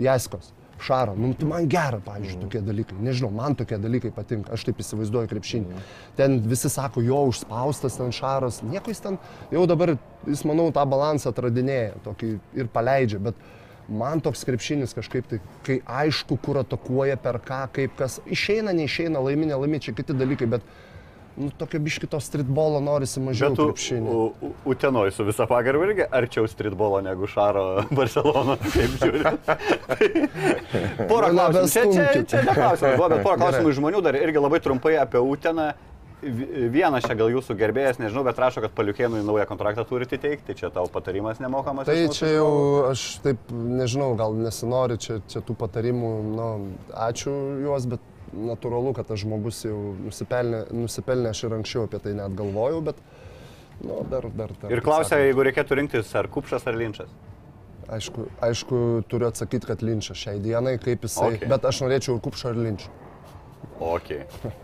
Jaskos šaro. Nu, tai man gera, pavyzdžiui, mm. tokie dalykai. Nežinau, man tokie dalykai patinka. Aš taip įsivaizduoju krepšinį. Mm. Ten visi sako, jo užspaustas ten šaras. Nieko jis ten, jau dabar jis, manau, tą balansą atradinėja tokį ir paleidžia. Bet man toks krepšinis kažkaip tai, kai aišku, kur atakuoja, per ką, kaip kas. Išeina, neišeina, laimi, nelaimi, čia kiti dalykai. Bet nu, tokio biškito streetbolo norisi mažiau krepšinio. Utenoj su visa pagarba irgi arčiau streetbolo negu Šaro <laughs> Barcelona, <laughs> porą klausimų. Čia, čia, čia ne klausimas buvo, bet porą <laughs> klausimų iš žmonių dar irgi labai trumpai apie Uteną. vi- vienas čia gal jūsų gerbėjas, nežinau, bet rašo, kad paliukėnui naują kontraktą turite teikti, čia tau patarimas nemokamas. Tai čia jau aš taip nežinau, gal nesinori čia, čia tų patarimų, nu, ačiū juos, bet natūralu, kad tas žmogus jau nusipelnė, nusipelnė aš ir anksčiau apie tai net galvojau, bet, nu, dar, dar. dar Ir klausia, sakant, jeigu reikėtų rinktis ar kupšas ar linčas. Aišku, aišku, turiu atsakyti, kad linčas šiai dienai, kaip jisai, Okay. bet aš norėčiau ir kupšą, ir linčą. Ok.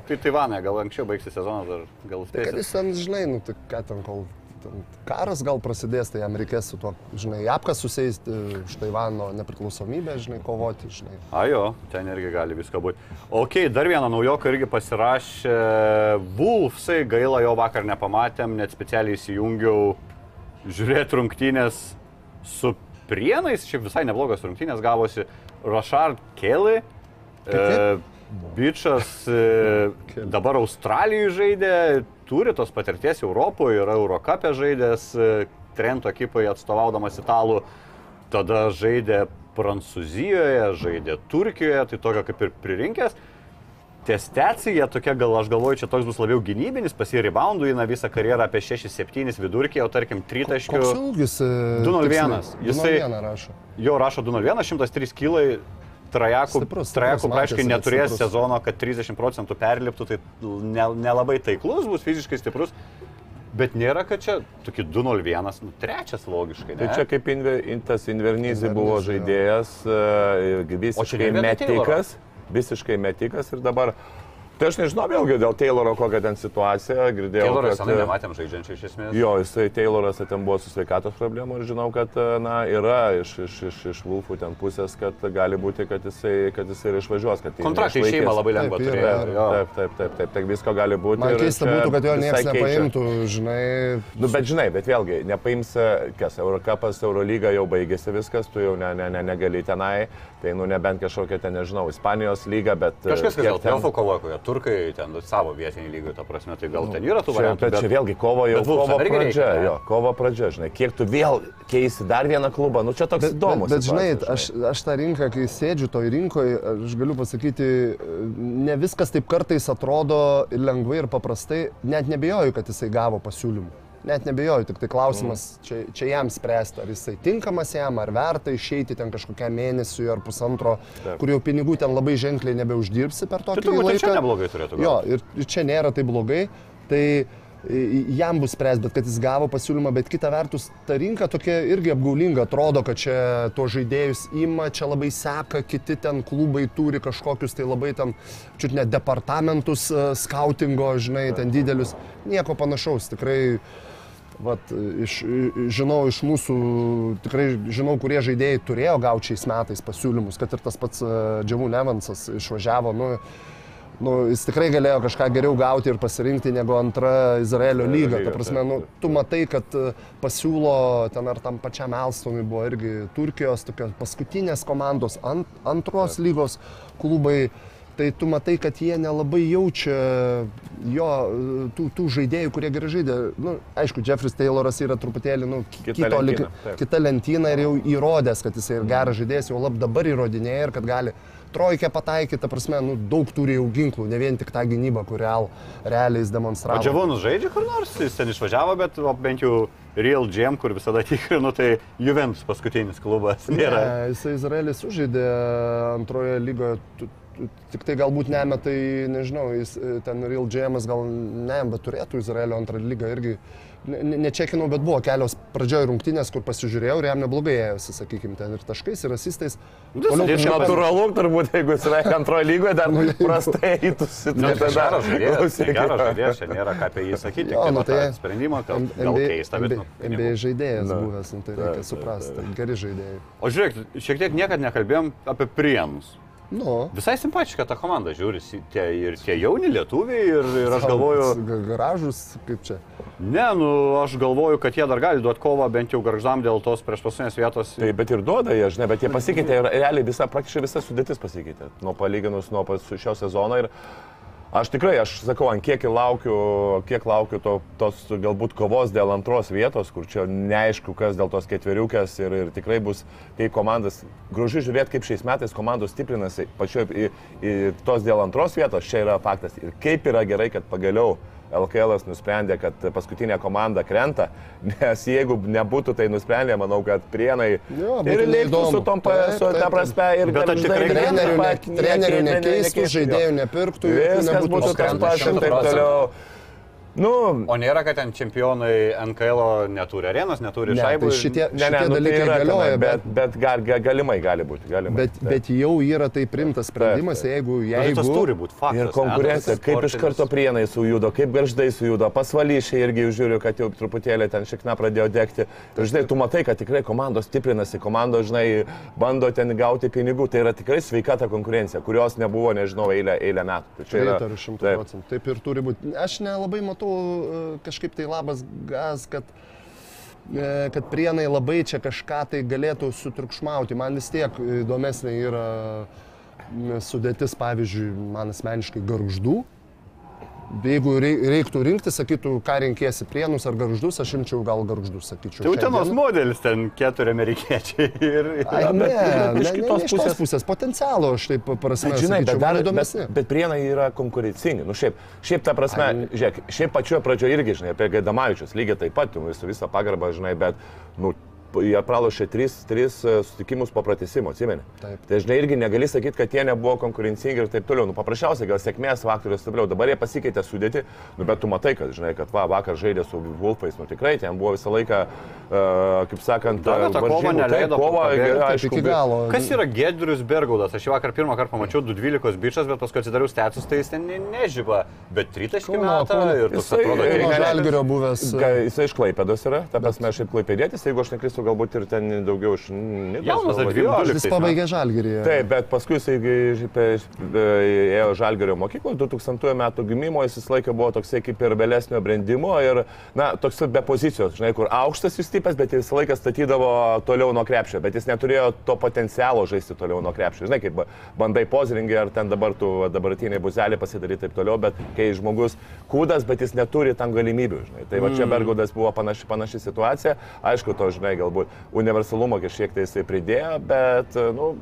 Tai Taivanė, gal anksčiau baigsis sezonas, ar gal Tai kad jis ten, žinai, nu, tai ką ten, kol karas gal prasidės, tai jam reikės su tuo, žinai, apkas susėsti už Taivano nepriklausomybę, žinai, kovoti, žinai. A jo, ten irgi gali visko būti. Ok, dar vieną naujoką irgi pasirašė Wolfsai, gaila jo vakar nepamatėm, net specialiai įsijungiau žiūrėti rungtynės su Prienais, šiaip visai neblogas rungtynės gavosi Rashard Kelly. E, Bičas e, dabar Australijoje žaidė, turi tos patirties Europoje, yra Eurocapė žaidęs, e, Trento ekipai atstovaudamas italų, tada žaidė Prancūzijoje, žaidė Turkijoje, tai tokio kaip ir pririnkęs. Testacija tokia, gal aš galvoju, čia toks bus labiau gynybinis, pasiribaundų įna visą karjerą apie 6-7 vidurkį, o tarkim 3 taškių. Koks ūgis? e, 2,01. tiksliai? Jisai- 2,01 rašo. Jo rašo 201, 103 kilai. Trajakų, Stiprus, trajakų kad neturės stiprus. sezono, kad 30 procentų perliptų, tai ne- nelabai taiklus, bus fiziškai stiprus. Bet nėra, kad čia tokie 201, nu, trečias logiškai. Ne? Tai čia kaip inve, in- tas Invernizzi, buvo žaidėjas, čia visiškai ne metikas, visiškai metikas ir dabar... Tai aš nežinau vėlgi dėl Tayloro kokią ten situaciją, girdėjau. Tayloras kad, e, nematėm žaidžiančių iš esmės. Jo, jisai Tayloras ten buvo su sveikatos problemu ir žinau, kad e, na, yra iš, iš, iš, iš Wolfų ten pusės, kad gali būti, kad jisai, kad jisai ir išvažiuos. Kontraktai šeima labai lengva Taip, yra. jo. Taip, taip, taip, taip, taip, visko gali būti. Man ir keista būtų, kad jo niekas nepaimtų, žinai. Nu, bet žinai, bet vėlgi, nepaims, e, kas, Eurocapas, Eurolyga jau baigėsi viskas, tu jau ne, ne, ne, negali tenai, tai nu nebent kažkokia ten, nežinau, Ispanijos lyga, bet... e, Kažkas, kas dėl ten- playoffų kovoja, kokie turkai ten savo vietinį lygį, ta prasme, tai gal ten yra tų Čia, variantų. bet čia vėlgi kovo jau bet kovo reikia, pradžia, ne? jo, kovo pradžia, žinai, kiek tu vėl keisi dar vieną klubą, nu čia toks Bet, bet, įdomus. bet žinai, aš, aš tą rinką, kai sėdžiu toj rinkoje, aš galiu pasakyti, ne viskas taip kartais atrodo ir lengvai ir paprastai, net nebejoju, kad jisai gavo pasiūlymų. Net nebejoju, tik tai klausimas, čia, čia jam spręsti, ar jisai tinkamas jam, ar verta išeiti ten kažkokiam mėnesiui ar pusantro, Taip. kur jau pinigų ten labai ženkliai nebeuždirbsi per Tai tokį ir laiką. čia neblogai turėtų Jo, būti. ir, ir čia nėra tai blogai. Tai jam bus spręs, bet kad jis gavo pasiūlymą, bet kita vertus, ta rinka tokia irgi apgaulinga, atrodo, kad čia to žaidėjus ima, čia labai seka, kiti ten klubai turi kažkokius tai labai ten, čiut net departamentus e, skautingo, žinai, ten didelius, nieko panašaus, tikrai. Vat, iš, žinau iš mūsų, tikrai žinau, kurie žaidėjai turėjo gauti šiais metais pasiūlymus, kad ir tas pats Džiavų Nevansas išvažiavo, nu, nu, jis tikrai galėjo kažką geriau gauti ir pasirinkti negu antra Izraelio lyga. Ta prasme, nu, tu matai, kad e, pasiūlo ten ar tam pačiam Elstonui buvo irgi Turkijos tokios paskutinės komandos, ant, antros lygos klubai. Tai tu matai, kad jie nelabai jaučia jo tų, tų žaidėjų, kurie gerai žaidė. Nu, aišku, Jeffris Tayloras yra truputėlį nu, ki- Kita kito, lentyna, taip. kita lentyna ir jau įrodęs, kad jis ir geras žaidėjas, jau lab dabar įrodinėja ir kad gali trojkę pataikyti, ta prasme, nu, daug turi jau ginklų, ne vien tik tą gynybą, kur real, realiai jis demonstravo. Džiavonus žaidžia kur nors, jis ten išvažiavo, bet o, bent jau Real Jam, kur visada tikrinu, tai Juventus paskutinis klubas nėra. Ne, jisai Izraelis sužaidė antroje lygoje, tik tai galbūt nemetai, nežinau, jis e, ten Real Jamas gal ne, bet turėtų Izraelio antrą lygą irgi. Ne- ne- Nečekinau, bet buvo kelios pradžioje rungtynės, kur pasižiūrėjau ir jam neblogai ėjosi, sakykime, ten ir taškais, ir asistais. Nu, tai Toliau natūra- Natūralu, turbūt, jeigu jis yra antroje lygoje, dar <laughs> Nu, prastai įtųsi. Ne, tai geras žaidėjas, tai geras žaidėjas, čia nėra ką apie jį sakyti. Jo, nu, nu, tai tai sprendimą, gal, M- gal keista, bet... NBA Nu, žaidėjas buvęs, nu, tai reikia suprasti, geri žaidėjai. o žiūrėk, šiek tiek niekad nekalbėjom apie Prienus. Nu, Visai simpatiška ta komanda, žiūri, tie, ir tie jauni lietuviai, ir, ir aš galvoju, ga- Garažus, kaip čia. ne, nu, aš galvoju, kad jie dar gali duoti kovą bent jau garždam dėl tos prieš paskutinės vietos. Tai bet ir duoda jie, žinai, bet jie pasikeitė ir realiai visa, praktiškai visa sudėtis pasikeitė. Nuo palyginus nuo pas- šio sezono ir aš tikrai, aš sakau, ant kiek laukiu, kiek laukiu to, tos galbūt kovos dėl antros vietos, kur čia neaišku, kas dėl tos ketveriukės ir, ir tikrai bus, kaip komandas, gražu žiūrėti, kaip šiais metais komandos stiprinasi, pačioj į tos dėl antros vietos, čia yra faktas. Ir kaip yra gerai, kad pagaliau LKL nusprendė, kad paskutinė komanda krenta, <laughs> nes jeigu nebūtų tai nusprendę, manau, kad prienai Jo, ir neįdomu. su tom, su ta prasme ir Bet gargždai tikrai Trenerių, ne, trenerių ne- nekeistų, žaidėjų nepirktų, Viskas būtų tas 100%. toliau. Nu, O nėra, kad ten čempionai NKL neturi arenos, neturi Ne, šaibų. tai šitie, ne, ne, šitie nu, tai dalykai yra galioja, tenai, bet, bet, bet gal, gal, galimai gali būti. Galimai. bet, Taip. bet jau yra tai primtas sprendimas, taip. jeigu... Bet jeigu tas turi būti faktas. Ir konkurencija, ne? Kaip iš karto prienai sujudo, kaip garždai sujudo, pasvalyšiai irgi žiūriu, kad jau truputėlį ten šikna pradėjo degti. Ir žinai, tu matai, kad tikrai komandos stiprinasi, komandos, žinai, bando ten gauti pinigų. Tai yra tikrai sveika ta konkurencija, kurios nebuvo, nežinau, eilę, eilę metų. Tai čia yra taip. procentų. Taip ir turi būti. Aš nelabai matau e, kažkaip tai labas gas, kad, e, kad prienai labai čia kažką tai galėtų sutriukšmauti. Man vis tiek įdomesnė yra sudėtis, pavyzdžiui, man asmeniškai garždų. Jeigu rei- reiktų rinkti, sakytų, ką rinkėsi prienus ar garždus, aš imčiau gal garždus, sakyčiau. Tai utenos modelis ten keturi amerikiečiai. <laughs> Ir, Ai, ne, ne, iš ne, kitos ne, tos pusės- pusės potencialo aš taip prasme. Bet, žinai, bet, sakyčiau, man dar, bet, bet prienai yra konkurencingi. Nu, šiaip, šiaip ta prasme, Ai. žiūrėk, šiaip pačioje pradžioje irgi, žinai, apie Gaidamavičius lygiai taip pat, nu, su visą pagarbą, žinai, bet, nu, jie pralošė tris, tris e, susitikimus po pratesimo, atsimeni. Taip. Tai žinai, irgi negali sakyti, kad jie nebuvo konkurencingi ir taip toliau. Nu, paprasčiausiai gal sėkmės faktorius taip toliau. Dabar jie pasikeitė sudėti, nu, bet tu matai, kad, žinai, kad va, vakar žaidė su Wolfais, nu tikrai ten buvo visą laiką, uh, kaip sakant, tą kovą, varžybų. Taip, neleido kova, aišku, iki galo. Kas yra Gedrius Bergaudas? Aš jį vakar pirmą kartą pamačiau 212 bičias, bet paskui atsidariau stetus, tai jis ten ne- nežyba. Bet tritaškį Kauno, metą Kauno. ir Jisai- atrodo, Kauno Kauno kiek Žalgirio buvęs. Jisai iš Klaipėdos yra, ta prasme, šiaip Klaipėdėtis, jeigu aš neklystu, galbūt ir ten daugiau iš. Jaunas, 12. Jis pabaigė žalgyrį. Taip, bet paskui pe- e, ėjo Žalgerio mokykloje, 2000 metų gimimo, jis visą laiką buvo toksai kaip ir vėlesnio brandimo ir, na, toks be pozicijos, žinai, kur aukštas jis tipas, bet jis visą laiką statydavo toliau nuo krepšio, bet jis neturėjo to potencialo žaisti toliau nuo krepšio. Žinai, kaip ba- bandai pozringį ar ten dabar tu dabartiniai buzelį pasidaryti taip toliau, bet kai žmogus kūdas, bet jis neturi tam galimybių, žinai. Tai va čia Bergaudas buvo panaši, panaši situacija, aišku, to, žinai, galbūt universalumo kažkiek tai jisai pridėjo, bet, nu,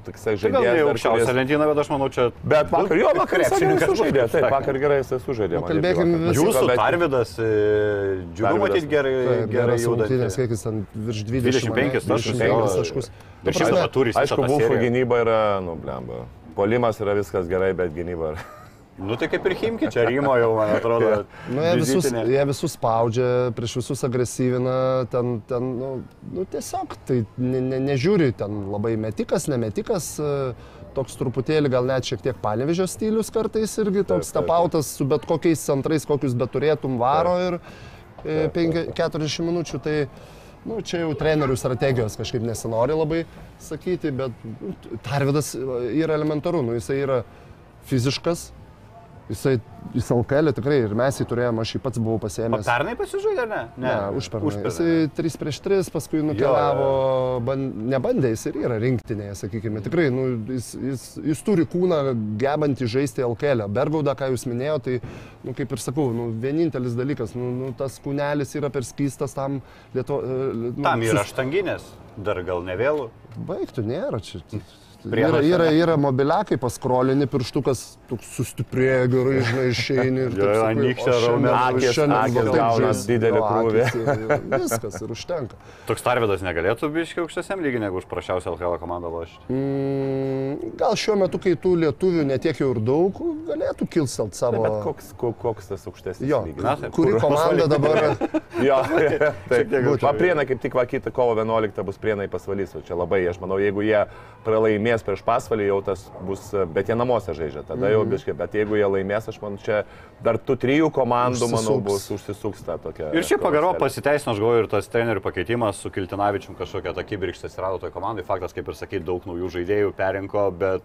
toksai Tai gal žaidėjas. aukščiausia kuris- lentyna, bet aš manau, čia... Bet vakar jo, vakar jis krepšininkas sužaidė. Taip, vakar gerai jis sužaidė. Nu, man kalbėkim irgi vakar vis- patiko, Jūsų bet- Tarvidas, džiugu Tarvydas. matyti gerai, gerai judantis. kiek jis ten virš 25 20 taškus, 25 jo. taškus. Prasme, dabar turi visą Aišku, seriją. gynyba yra, nu, blemba. Polimas yra viskas gerai, bet gynyba yra. Nu tai kaip ir Himki, čia Rymo jau, man atrodo. <laughs> Nu, jie, visus, jie visus spaudžia, prieš visus agresyvina, ten, ten nu, nu, tiesiog tai ne, ne, nežiūri, ten labai metikas, nemetikas, e, toks truputėlį gal net šiek tiek panevežio stilius kartais irgi toks taip, taip. tapautas su bet kokiais centrais, kokius bet turėtum varo ir e, penki- 40 minučių. Tai, Nu, čia jau trenerių strategijos kažkaip nesinori labai sakyti, bet nu, Tarvidas yra elementaru, nu, jisai yra fiziškas, jisai jis LKL tikrai ir mes jį turėjome, aš jį pats buvau O pasiėmęs. pernai pasižaidė, ar ne? Ne, užpernai. Jisai 3 prieš 3, paskui nukeliavo, ban, nebandė, jis ir yra rinktinėje, sakykime. Tikrai, nu, jis, jis, jis turi kūną gebantį žaisti LKL. Bergauda, ką jūs minėjote, tai, nu, kaip ir sakau, nu, vienintelis dalykas, nu, nu, tas kūnelis yra per skystas tam lietu, nu, Tam yra štanginės, dar gal ne vėlų. Baigtų, nėra čia. Yra, yra, yra mobiliakai, paskrolini pirštukas, sustiprėja gerai, žinai, išeini. taip anykščio o šiandien- raumenų. Akys- šiandien akys va taip gauna žais. didelį krūvį. Viskas ir užtenka. Toks Tarvidas negalėtų biškiai aukštesniam lygiai negu už prašiausią LKL komandą lošti. Mm, gal šiuo metu, kai tų lietuvių netiek jau ir daug, galėtų kilstelt savo... Bet koks, ko- koks tas aukštesnis Jo, lygis? Na, taip. kuri Kur- komanda dabar... <laughs> Jo, <laughs> taip. būtų. Va, prienai kaip tik va kitą kovo 11 bus prienai pasvalys, o čia labai, aš manau, jeigu jie pralaimės prieš pasvalį, jau tas bus, bet jie namuose žaidžia, tada Mhm. jau biškai, bet jeigu jie laimės, aš manau, čia dar tų trijų komandų, manau, Užsisuks. bus užsisuks ta tokia. Ir šiaip pagarba pasiteisino, aš galvoju, ir tas trenerių pakeitimas su Kiltinavičium kažkokia ta kibirkštė atsirado toje komandai. Faktas, kaip ir sakai, daug naujų žaidėjų perinko, bet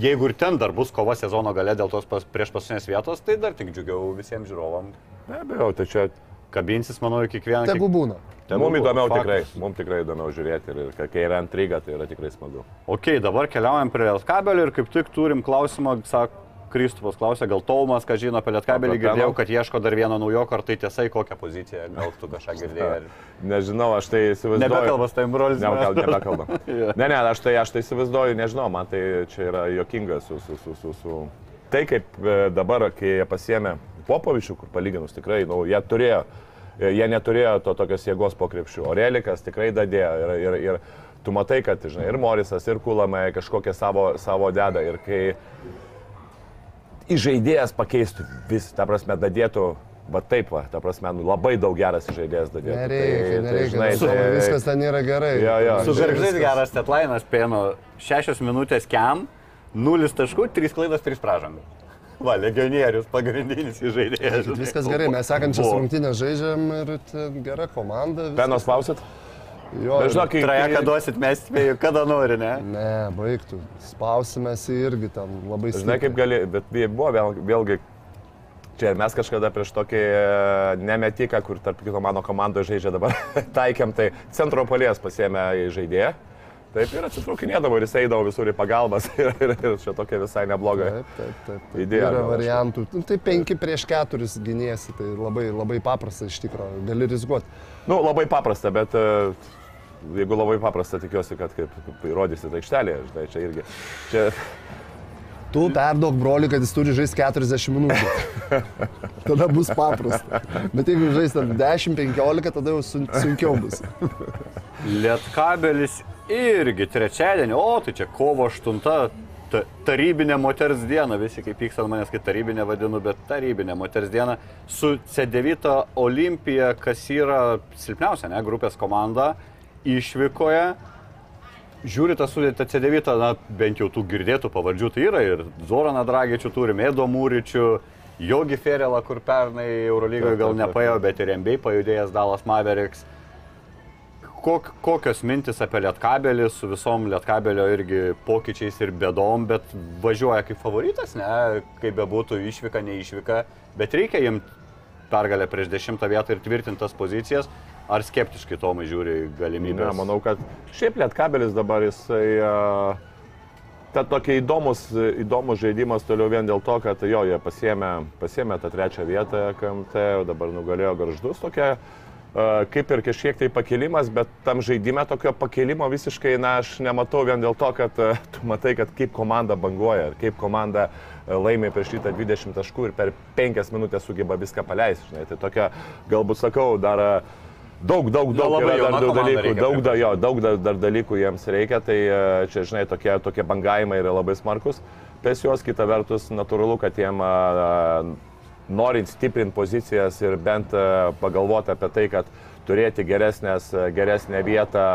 jeigu ir ten dar bus kova sezono gale dėl tos pas, prieš paskutinės vietos, tai dar tik džiugiau visiems žiūrovam. Be abejo, tai čia Kabinsis, manau, kiekvieną. Tegu būna. mums įdomiau Faktas. tikrai, mums tikrai įdomiau žiūrėti ir, ir kai yra intriga, tai yra tikrai smagu. Ok, dabar keliaujam prie Lietkabelio ir kaip tik turim klausimą, sako Kristupas klausė, gal Taumas, ką žino apie Lietkabelį, girdėjau, kad ieško dar vieno naujoko, ar tai tiesa, kokią poziciją, gal tu kažką girdėjai. <laughs> Nežinau, aš tai įsivaizduoju. Nebekalbas, tai brolis. Nebekal, nebekalbam. <laughs> Ne, ne, aš tai, aš tai įsivaizduoju, nežinau, man tai čia yra jokinga su, su, su, su, su. Tai kaip e, dabar, kai jie pasiemė Popovičių, kur palyginus tikrai, nu, jie turėjo, jie neturėjo to tokios jėgos po krepšių. O Relikas tikrai dadėjo ir, ir, ir tu matai, kad, žinai, ir Morisas, ir Kulame kažkokią savo, savo dedą. Ir kai įžaidėjas pakeistų vis, ta prasme, dadėtų Va taip, va, ta prasme, nu, labai daug geras žaidėjas dadėjo. Nereikia, nereikia. Tai, tai, tai, viskas ten yra gerai. Jo, jo. Su žinai, garžais geras deadline'as pėno 6 minutės kiam, 0 taškų, 3 klaidos, 3 pražangos. Va, legionierius, pagrindinis žaidėjas. Viskas gerai, mes sekančias rungtynės žaidžiam ir gera komanda. viskas- Penos klausit? Jo, žinok, kai- Trajeką duosit mes spėjų, kada nori, ne? Ne, baigtų. Spausimės irgi ten labai stipriai. Žinai, kaip gali, bet vė- buvo vėl, vėlgi, čia mes kažkada prieš tokį e, nemetiką, kur tarp kito mano komandoje žaidžia dabar, <laughs> taikėm, tai centro polės pasėmė į žaidėją. Taip ir atsitraukinėdavo ir jis eidavo visur į pagalbas <laughs> ir, ir, ir čia tokia visai nebloga. Taip, taip, taip. taip. Idėja Yra variantų. Nu, Tai penki prieš keturis gynėsi, tai labai, labai paprasta iš tikrųjų. Gali rizikuoti. Nu, labai paprasta, bet e, jeigu labai paprasta, tikiuosi, kad kaip, įrodysit aikštelėje, žinai, čia irgi. Čia, Tu perduok broliui, kad jis turi žaisti 40 minučių. <laughs> tada bus paprasta. Bet jeigu žais ten 10-15, tada jau sun, sunkiau bus. Lietkabelis irgi trečiadienį, o tai čia kovo 8, ta, tarybinė moters diena, visi kaip pyksta manęs, kai tarybinė vadinu, bet tarybinė moters diena su C9 Olimpija, kas yra silpniausia, ne, grupės komanda, išvykoje. Žiūri tą sudėtą C9, na, bent jau tų girdėtų pavardžių, tai yra ir Zoraną Dragičių turim, Edo Mūričių, Jogi Ferelą, kur pernai Eurolygoje gal nepaėjo, bet ir MBA pajudėjęs Dalas Mavericks kok, kokios mintis apie Lietkabelį su visom Lietkabelio irgi pokyčiais ir bėdom, bet važiuoja kaip favoritas, ne, kaip bebūtų išvyka, neišvyka, bet reikia jiem pergalę prieš dešimtą vietą ir tvirtintas pozicijas, ar skeptiškai Tomai žiūri galimybę? ne, manau, kad šiaip lietkabelis dabar jisai... Uh, Ta tokia įdomus, įdomus žaidimas toliau vien dėl to, kad jo, jie pasiemė, pasiemė tą trečią vietą KMT, dabar nugalėjo garždus tokia, uh, kaip ir kažkiek tai pakilimas, bet tam žaidime tokio pakilimo visiškai, na, aš nematau vien dėl to, kad tu matai, kad kaip komanda banguoja ir kaip komanda laimė prieš šitą 20 taškų ir per 5 minutės sugeba viską paleisti, žinai. Tai tokia, galbūt sakau, dar Daug, daug, daug jauna dar daug dalykų, daug, da, jo, daug dar, dar dalykų jiems reikia, tai čia, žinai, tokie, tokie bangavimai yra labai smarkus. Pes juos, kita vertus, natūralu, kad jiem norint stiprinti pozicijas ir bent a, pagalvoti apie tai, kad turėti geresnės, a, geresnę vietą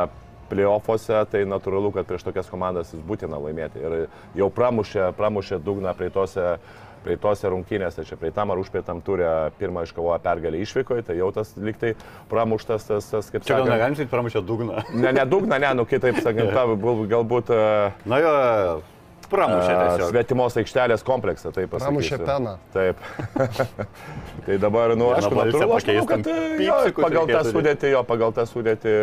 playoffuose, tai natūralu, kad prieš tokias komandas jis būtina laimėti. Ir jau pramušė, pramušė dugną praeitose praeitose rungtynėse, čia praeitam ar užpraeitam turė pirmą iškovojo pergalę išvykoje, tai jau tas liktai pramuštas tas, tas kaip Čia gal sakant, negalim sakyti, pramušė dugną. Ne, ne dugną, ne, nu kitaip <laughs> sakant, gal- galbūt e, Na jo, pramušė tiesiog. svetimos aikštelės kompleksą, taip Pramušė pasakysiu. peną. Taip. <laughs> tai dabar, nu, aš manau, kad jo, pagal tą sudėtį, jo, pagal tą sudėtį,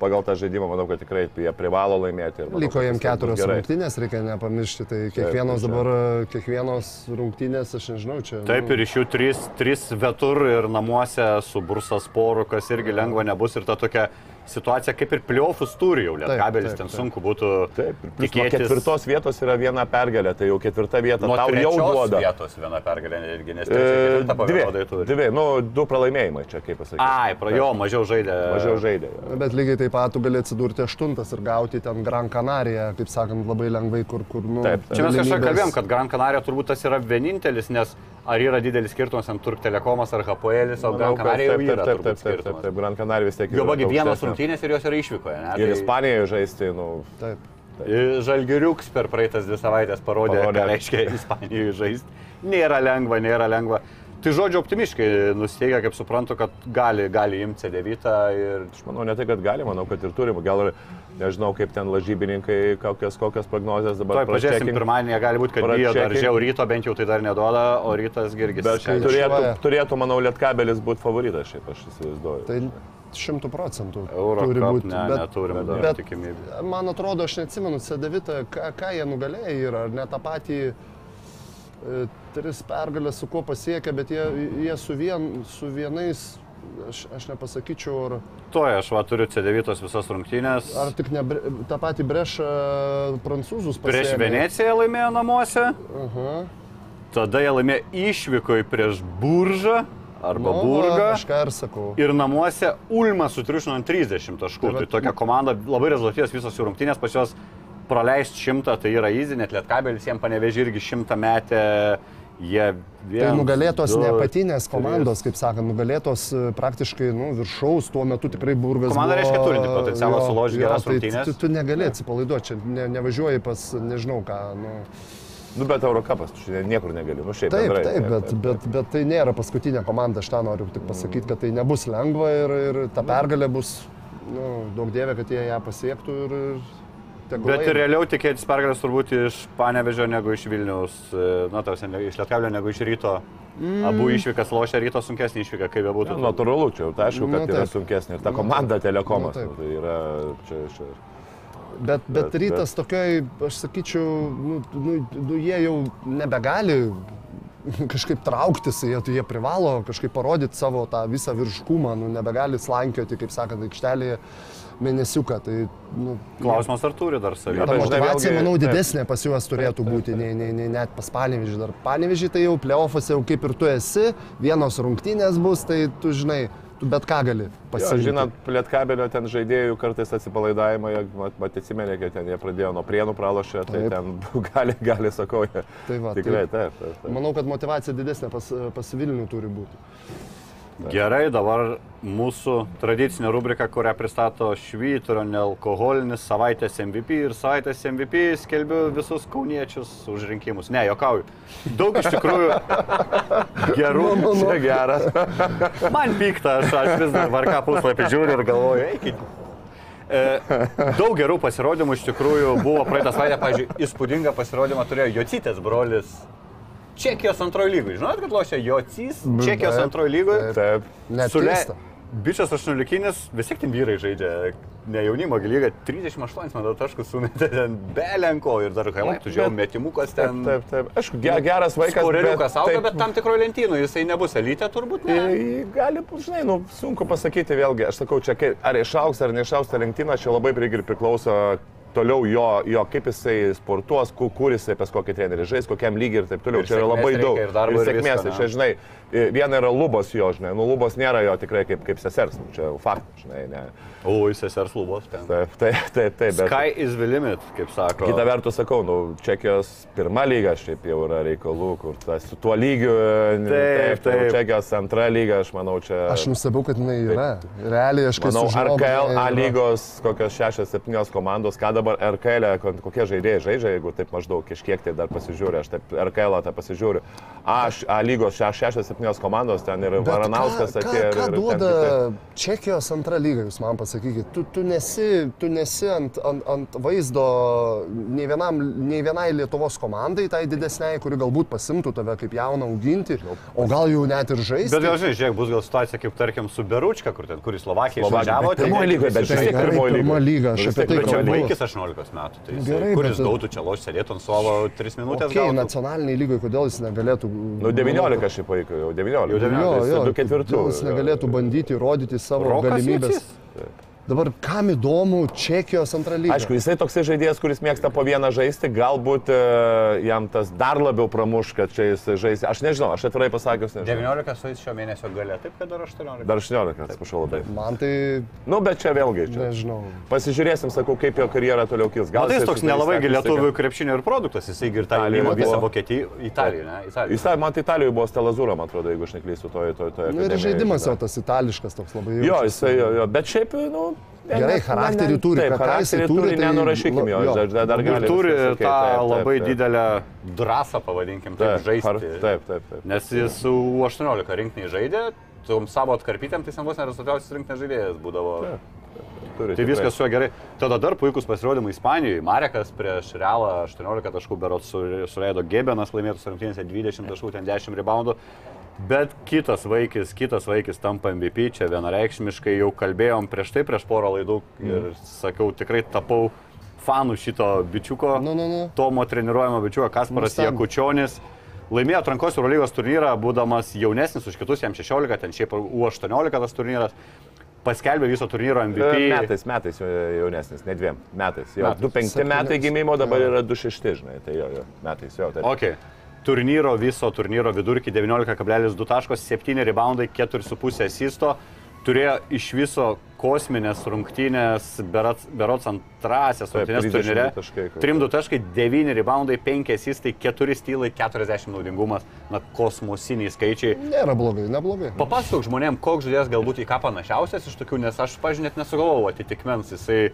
pagal tą žaidimą, manau, kad tikrai jie privalo laimėti. ir manau, Liko kad jiem viskas bus keturios rungtynės, reikia nepamiršti. Tai kiekvienos tai čia. dabar, kiekvienos rungtynės, aš nežinau, čia. Taip, nu, ir iš jų trys, trys vetur ir namuose su Bursas poru, kas irgi lengva nebus ir ta tokia situacija kaip ir pliofus turi jau, Lietkabelis taip, ten taip. sunku būtų Taip, nuo tikėtis. ketvirtos vietos yra viena pergalė, tai jau ketvirta vieta Nuo tau jau trečios duoda. vietos viena pergalė irgi, nes E, trečia Dvi, dvi, nu, du pralaimėjimai čia, kaip pasakyti. Ai, pro jo, mažiau žaidė. Mažiau žaidė. jo. Bet lygiai taip pat tu gali atsidurti aštuntas ir gauti ten Gran Canaria, kaip sakant, labai lengvai, kur, kur nu, Taip, taip. Čia mes kažką kalbėjom, kad Gran Canaria turbūt tas yra vienintelis, nes ar yra didelis skirtumas ant Turk Telekomas ar HPL, o Gran Canaria jau taip, yra taip, taip, taip, taip, taip, Gran Canaria vis tiek Jo, bagi daug vienos aukštesnė. rungtynės ir jos yra išvykoje. Ne? Ir Tai- Ispanijoje žaisti, nu, Taip. Žalgiriuks per praeitas dvi savaitės parodė, Parodė. ką reiškia <laughs> Ispanijoje žaisti. Nėra lengva, nėra lengva. Tai žodžiu, optimiškai nusteigia, kaip suprantu, kad gali, gali imti C9 ir... aš manau, ne tai, kad gali, manau, kad ir turim. Gal ir nežinau, kaip ten lažybininkai, kokias, kokias prognozijas dabar Tuoj pažiūrėsim, pirmadienį gali būti, kad bijo dar žiau ryto, bent jau tai dar neduoda, o rytas irgi Bet turėtų, turėtų, manau, Lietkabelis būti favoritas, šiaip aš įsivaizduoju. Tai šimtų procentų Euro turi būti. ne, neturim dar bet tikimybę. man atrodo, aš neatsimenu, C9, ką, ką jie nugalėjo yra, ar ne tą patį e, tris pergalės su kuo pasiekia, bet jie, jie su, vien, su vienais, aš, aš nepasakyčiau, ar, Tuoj aš va turiu C9 visas rungtynės. ar tik ne tą patį brešą prancūzus pasiekia. Prieš Veneciją laimėjo namuose. Aha. tada jie laimėjo išvykoje prieš Buržą arba Nu, Burgą. va, Kažką ir sakau. Ir namuose Ulma sutriušino ant 30 taškų. Tai Tai, tai tokia komanda labai rezultatyvas visos jų rungtynės, pas juos praleisti šimtą, tai yra įzy, net Lietkabelis jiems panevežė irgi šimtą metę. Jie Tai vien, nugalėtos du, ne patinės trys. komandos, kaip sakant, nugalėtos e, praktiškai nu, viršaus, tuo metu tikrai burgas. Komanda buvo- reiškia turinti potencialą jo, geras tai rungtynes. Tu, tu negali atsipalaiduoti, čia ne, nevažiuoji pas, nežinau ką. Nu. Nu, bet Eurocapas, tu čia niekur negali. Nu, šiaip. Taip, bendrai, taip, bet, bet, bet tai nėra paskutinė komanda, aš tą noriu tik pasakyti, kad tai nebus lengva ir, ir ta pergalė bus, nu, daug dievė, kad jie ją pasiektų ir, ir Bet eina. realiau tikėtis pergalės turbūt iš Panevežio negu iš Vilniaus, e, na, tausia, iš Lietkablio negu iš Ryto. Mm. Abu išvykas lošia Ryto sunkesnį išvyką, kaip be būtų. Na, natūralu, čia jau tai aišku, kad Nu, yra taip. sunkesnė. Ir ta Nu, komanda taip. telekomas, Nu, nu, taip. tai yra čia, čia. Bet, bet Bet- rytas tokioj, aš sakyčiau, nu, nu, nu, jie jau nebegali kažkaip trauktis, jie, jie privalo kažkaip parodyti savo tą visą virškumą, nu, nebegali slankioti, kaip sakant, aikštelėje mėnesiuką. Tai, nu, Klausimas, ar turi dar savį. Jo, Ta bet žinai, motivacija, manau, didesnė pas juos turėtų būti, nei, nei, nei net pas Panevižį. Dar Panevižį tai jau play-offose, jau kaip ir tu esi, vienos rungtynės bus, tai tu žinai, bet ką gali Jo, pasirinkti. žinot, Lietkabelio ten žaidėjų kartais atsipalaidavimą, mat, atsimenė, kad ten jie pradėjo nuo prienų pralošę, tai Taip. ten <laughs> gali, gali sakau, jie. Tai va, Tikrai, tai- taip, taip. taip. Manau, kad motivacija didesnė pas, pas Vilnių turi būti. Gerai, dabar mūsų tradicinė rubrika, kurią pristato Švyturio nealkoholinis savaitės MVP ir savaitės MVP skelbiu visus kauniečius už rinkimus. Ne, jokauju. Daug iš tikrųjų <laughs> gerų. Čia geras. <laughs> Man pikta, aš, aš vis dar varka puslapį žiūriu ir galvoju, eikit. E, daug gerų pasirodymų iš tikrųjų buvo praeitą savaitę, pavyzdžiui, įspūdingą pasirodymą turėjo Jocitės brolis Čekijos antrojo lygoje. Žinot, kad lošia Jocys Čekijos taip, antrojo lygoje? Taip. Net Sule... Bičias 18-kinis, vis tiek ten vyrai žaidžia, ne jaunimo lyga, 38 man taškus sumetė ten belenko ir dar hailaitų Bet- metimukas Taip, ten. taip, taip. Aišku, ge- geras vaikas. Kaureliukas auga, taip, bet tam tikroje lentynoje jisai nebus elite, turbūt ne. Tai gali, žinai, nu, sunku pasakyti vėlgi. Aš sakau, čia kai- ar išauks ar neišauks ta lenktyna, čia labai irgi priklauso toliau jo, jo kaip jisai sportuos, ku- kur jisai pas kokį trenerį žais, kokiam lygiai ir taip toliau. Ir čia yra labai daug. ir darbo, ir sėkmės. Ir čia, ne? žinai, viena yra lubos jo, žinai, nu lubos nėra jo tikrai kaip, kaip sesers, nu, čia faktas, žinai, ne. O, jis sesers lubos ten. Taip, taip, taip, taip. Bet... Sky is the limit, kaip sako. Kita vertus sakau, nu, Čekijos pirma lyga šiaip jau yra reikalų, kur tas su tuo lygiu, Taip, taip, taip. Čekijos antra lyga, aš manau, čia... Aš nustebau, kad jinai yra. Realiai aš kai Manau, kad RKL A lygos kokios 6-7 komandos, ką dabar RKL, e, kokie žaidėjai žaidžia, jeigu taip maždaug kažkiek tai dar pasižiūriu, aš taip RKL tą pasižiūriu. A, A lygos 6-7 komandos, ten ir Bet Varanauskas ką- atėjo. Ką, ką duoda. Čekijos antra lyga, jūs man pasakykit? Tu, tu nesi, tu nesi ant, ant, ant vaizdo nei, vienam, nei vienai Lietuvos komandai, tai didesniai, kuri galbūt pasimtų tave kaip jauną auginti, o gal jau net ir žaisti. Bet gal žinai, žiūrėk, bus gal situacija kaip tarkim su Beručka, kur ten, kuris Slovakija išvažiavo. bet pirmoji lygoje, bet vis tiek pirmoji lyga. lyga, aš Nu, apie tai kalbu. lyga. vaikis 18 metų, tai jisai, Gerai, kuris bet- gautų čia loš sėdėtų ant suolo 3 minutės. Okay, nacionaliniai lygai, kodėl jis negalėtų... Nu, 19 šiaip vaikų, jau 19. Jau 19. Jo, jo, 2 ketvirtų. kodėl Jis negalėtų bandyti įrodyti savo Rokas galimybės. Jucys? Dabar kam įdomu Čekijos antra lyga? Aišku, jisai toksai žaidėjas, kuris mėgsta po vieną žaisti, galbūt e, jam tas dar labiau pramuš, kad čia jis žais. Aš nežinau, aš atvirai pasakius, nežinau. 19 su jais šio mėnesio gale, taip kad dar 18. Dar 18, atsiprašau labai. Man tai, Nu, bet čia vėlgi, čia. nežinau. Pasižiūrėsim, sakau, kaip jo karjera toliau kils. Gal tai jis jisai toks nelabai lietuvių kad- krepšinio ir produktas, jisai ir tą įmą visą. Vokietiją, Italiją, ne? Italiją. Jis, man tai Italijoje buvo Stelazūra, man atrodo, jeigu aš neklystu, toje to, to, Nu, ir žaidimas jo tas itališkas toks labai. Jo, jisai, jo, jo, bet šiaip, nu... Gerai, charakterį ne- turi, Taip, ką- ką jisai charakterį turi, turi, tai- nenurašykim jo, jo. dar, dar, Ir gali turi viskas, okei, tą taip, taip, labai taip. didelę drąsą, pavadinkim, taip, Taip, žaisti. har- Taip, taip, taip. Nes jis su 18 rinkiniai žaidė, tom savo atkarpytėm, tai jis vos nerezultatyviausias rinkinės žaidėjas būdavo. Turi, Tai viskas su juo gerai. Tada dar puikus pasirodymai Ispanijoje. Marekas prieš Realą 18 taškų berot suleido Gebenas laimėtus rungtynėse 20 taškų, ten 10 reboundų. Bet kitas vaikis, kitas vaikis tampa MVP, čia vienareikšmiškai jau kalbėjom prieš tai, prieš porą laidų ir sakiau, tikrai tapau fanų šito bičiuko, Nu, nu, nu. Tomo treniruojamo bičiuko Kasparas Nustebino. Jakučionis. Laimėjo atrankos Eurolygos turnyrą, būdamas jaunesnis už kitus, jam 16, ten šiaip U18 tas turnyras. Paskelbė viso turnyro MVP. E, Metais, metais jau- jaunesnis, ne dviem metais. Jau Metais. 2-5 Septyni- metai gimimo, dabar yra 2-6, žinai. Tai jo, jo, metais jau. Taip. Ok. Turnyro, viso turnyro vidurkį 19,2 taškos, 7 reboundai, 4,5 asisto. Turėjo iš viso kosminės rungtynės, berots, berots antrasias rungtynės 32 turnyre. taškai, kur- 3-2 taškai, 9 reboundai, 5 asistai, 4 stylai, 40 naudingumas. Na, kosmosiniai skaičiai. Nėra blogai, neblogai. Papasakok žmonėm, koks žaidėjas galbūt į ką panašiausias iš tokių, nes aš, pažiūrėjau, net nesugalvojau atitikmens, jisai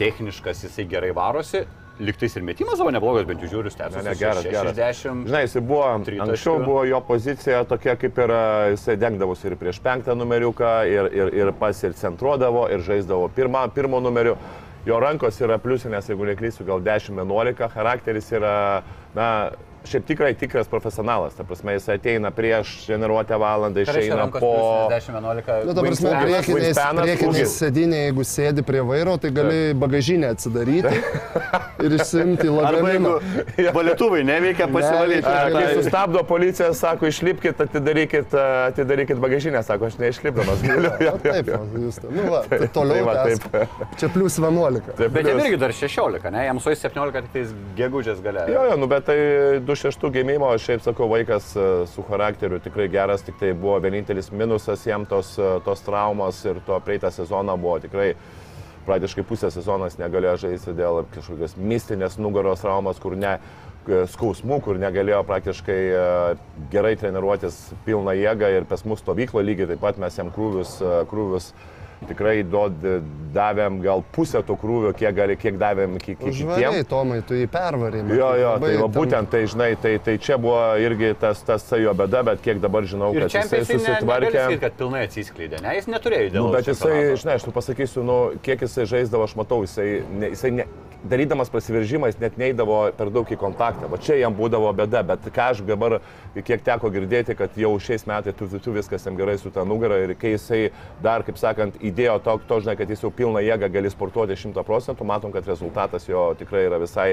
techniškas, jisai gerai varosi, liktais ir metimas savo neblogas, bent jau žiūriu, stebiu. Ne, ne, geras, geras. 60. Žinai, jisai buvo, Tritaškių. anksčiau buvo jo pozicija tokia, kaip ir jisai dengdavosi ir prieš penktą numeriuką, ir, ir, ir pas ir centruodavo, ir žaisdavo pirmą, pirmo numeriu. Jo rankos yra pliusinės, jeigu neklysiu, gal 10-11, charakteris yra, na, šiaip tikrai tikras profesionalas. Ta prasme, jis ateina prieš generuotę valandą, išeina po... 10-11. Nu, ta prasme, priekiniais, priekiniais sėdinė, jeigu sėdi prie vairo, tai gali bagažinę atsidaryti ir išsimti Arba lagaminą. jeigu valietuvai <laughs> neveikia, pasivalyti. Kai sustabdo policija, sako, išlipkit, atidarykit, atidarykit bagažinę, sako, aš neišlipdamas galiu. Na, taip, jūs. Nu, va, <laughs> tai toliau. tai va, taip. Čia plus 11. Taip, Bet jam irgi dar 16, ne? Jam suės 17, tik tais gegužės gale. Jo, jo, nu bet tai 2-6 gimimo, šiaip sakau, vaikas e, su charakteriu tikrai geras, tik tai buvo vienintelis minusas jam tos, e, tos traumos ir to praeitą sezoną buvo tikrai praktiškai pusę sezonas negalėjo žaisti dėl kažkokios mistinės nugaros traumos, kur ne e, skausmų, kur negalėjo praktiškai gerai treniruotis pilną jėgą ir pas mus stovyklo lygiai taip pat mes jam krūvius, krūvius tikrai duod, davėm gal pusę to krūvio, kiek, gali, kiek davėm ki- ki- Užvariai, kitiem. Tomai, tu jį pervarėme. Jo, jo, tai va, būtent tai, žinai, tai, tai čia buvo irgi tas, tas ta jo bėda, bet kiek dabar žinau, Ir kad jisai susitvarkė. susitvarkė. kad pilnai atsiskleidė, ne? Jis neturėjo Nu, idealaus. bet jisai, čempionato. žinai, aš tu pasakysiu, nu, kiek jisai žaisdavo, aš matau, jisai, ne, jisai ne, darydamas prasiveržimą, jis net neįdavo per daug į kontaktą. Va čia jam būdavo bėda, bet ką aš dabar, kiek teko girdėti, kad jau šiais metais tu, tu, tu viskas jam gerai su ta nugara ir kai jisai dar, kaip sakant, įdėjo to, to žinai, kad jis jau pilną jėgą gali sportuoti 100 procentų, matom, kad rezultatas jo tikrai yra visai,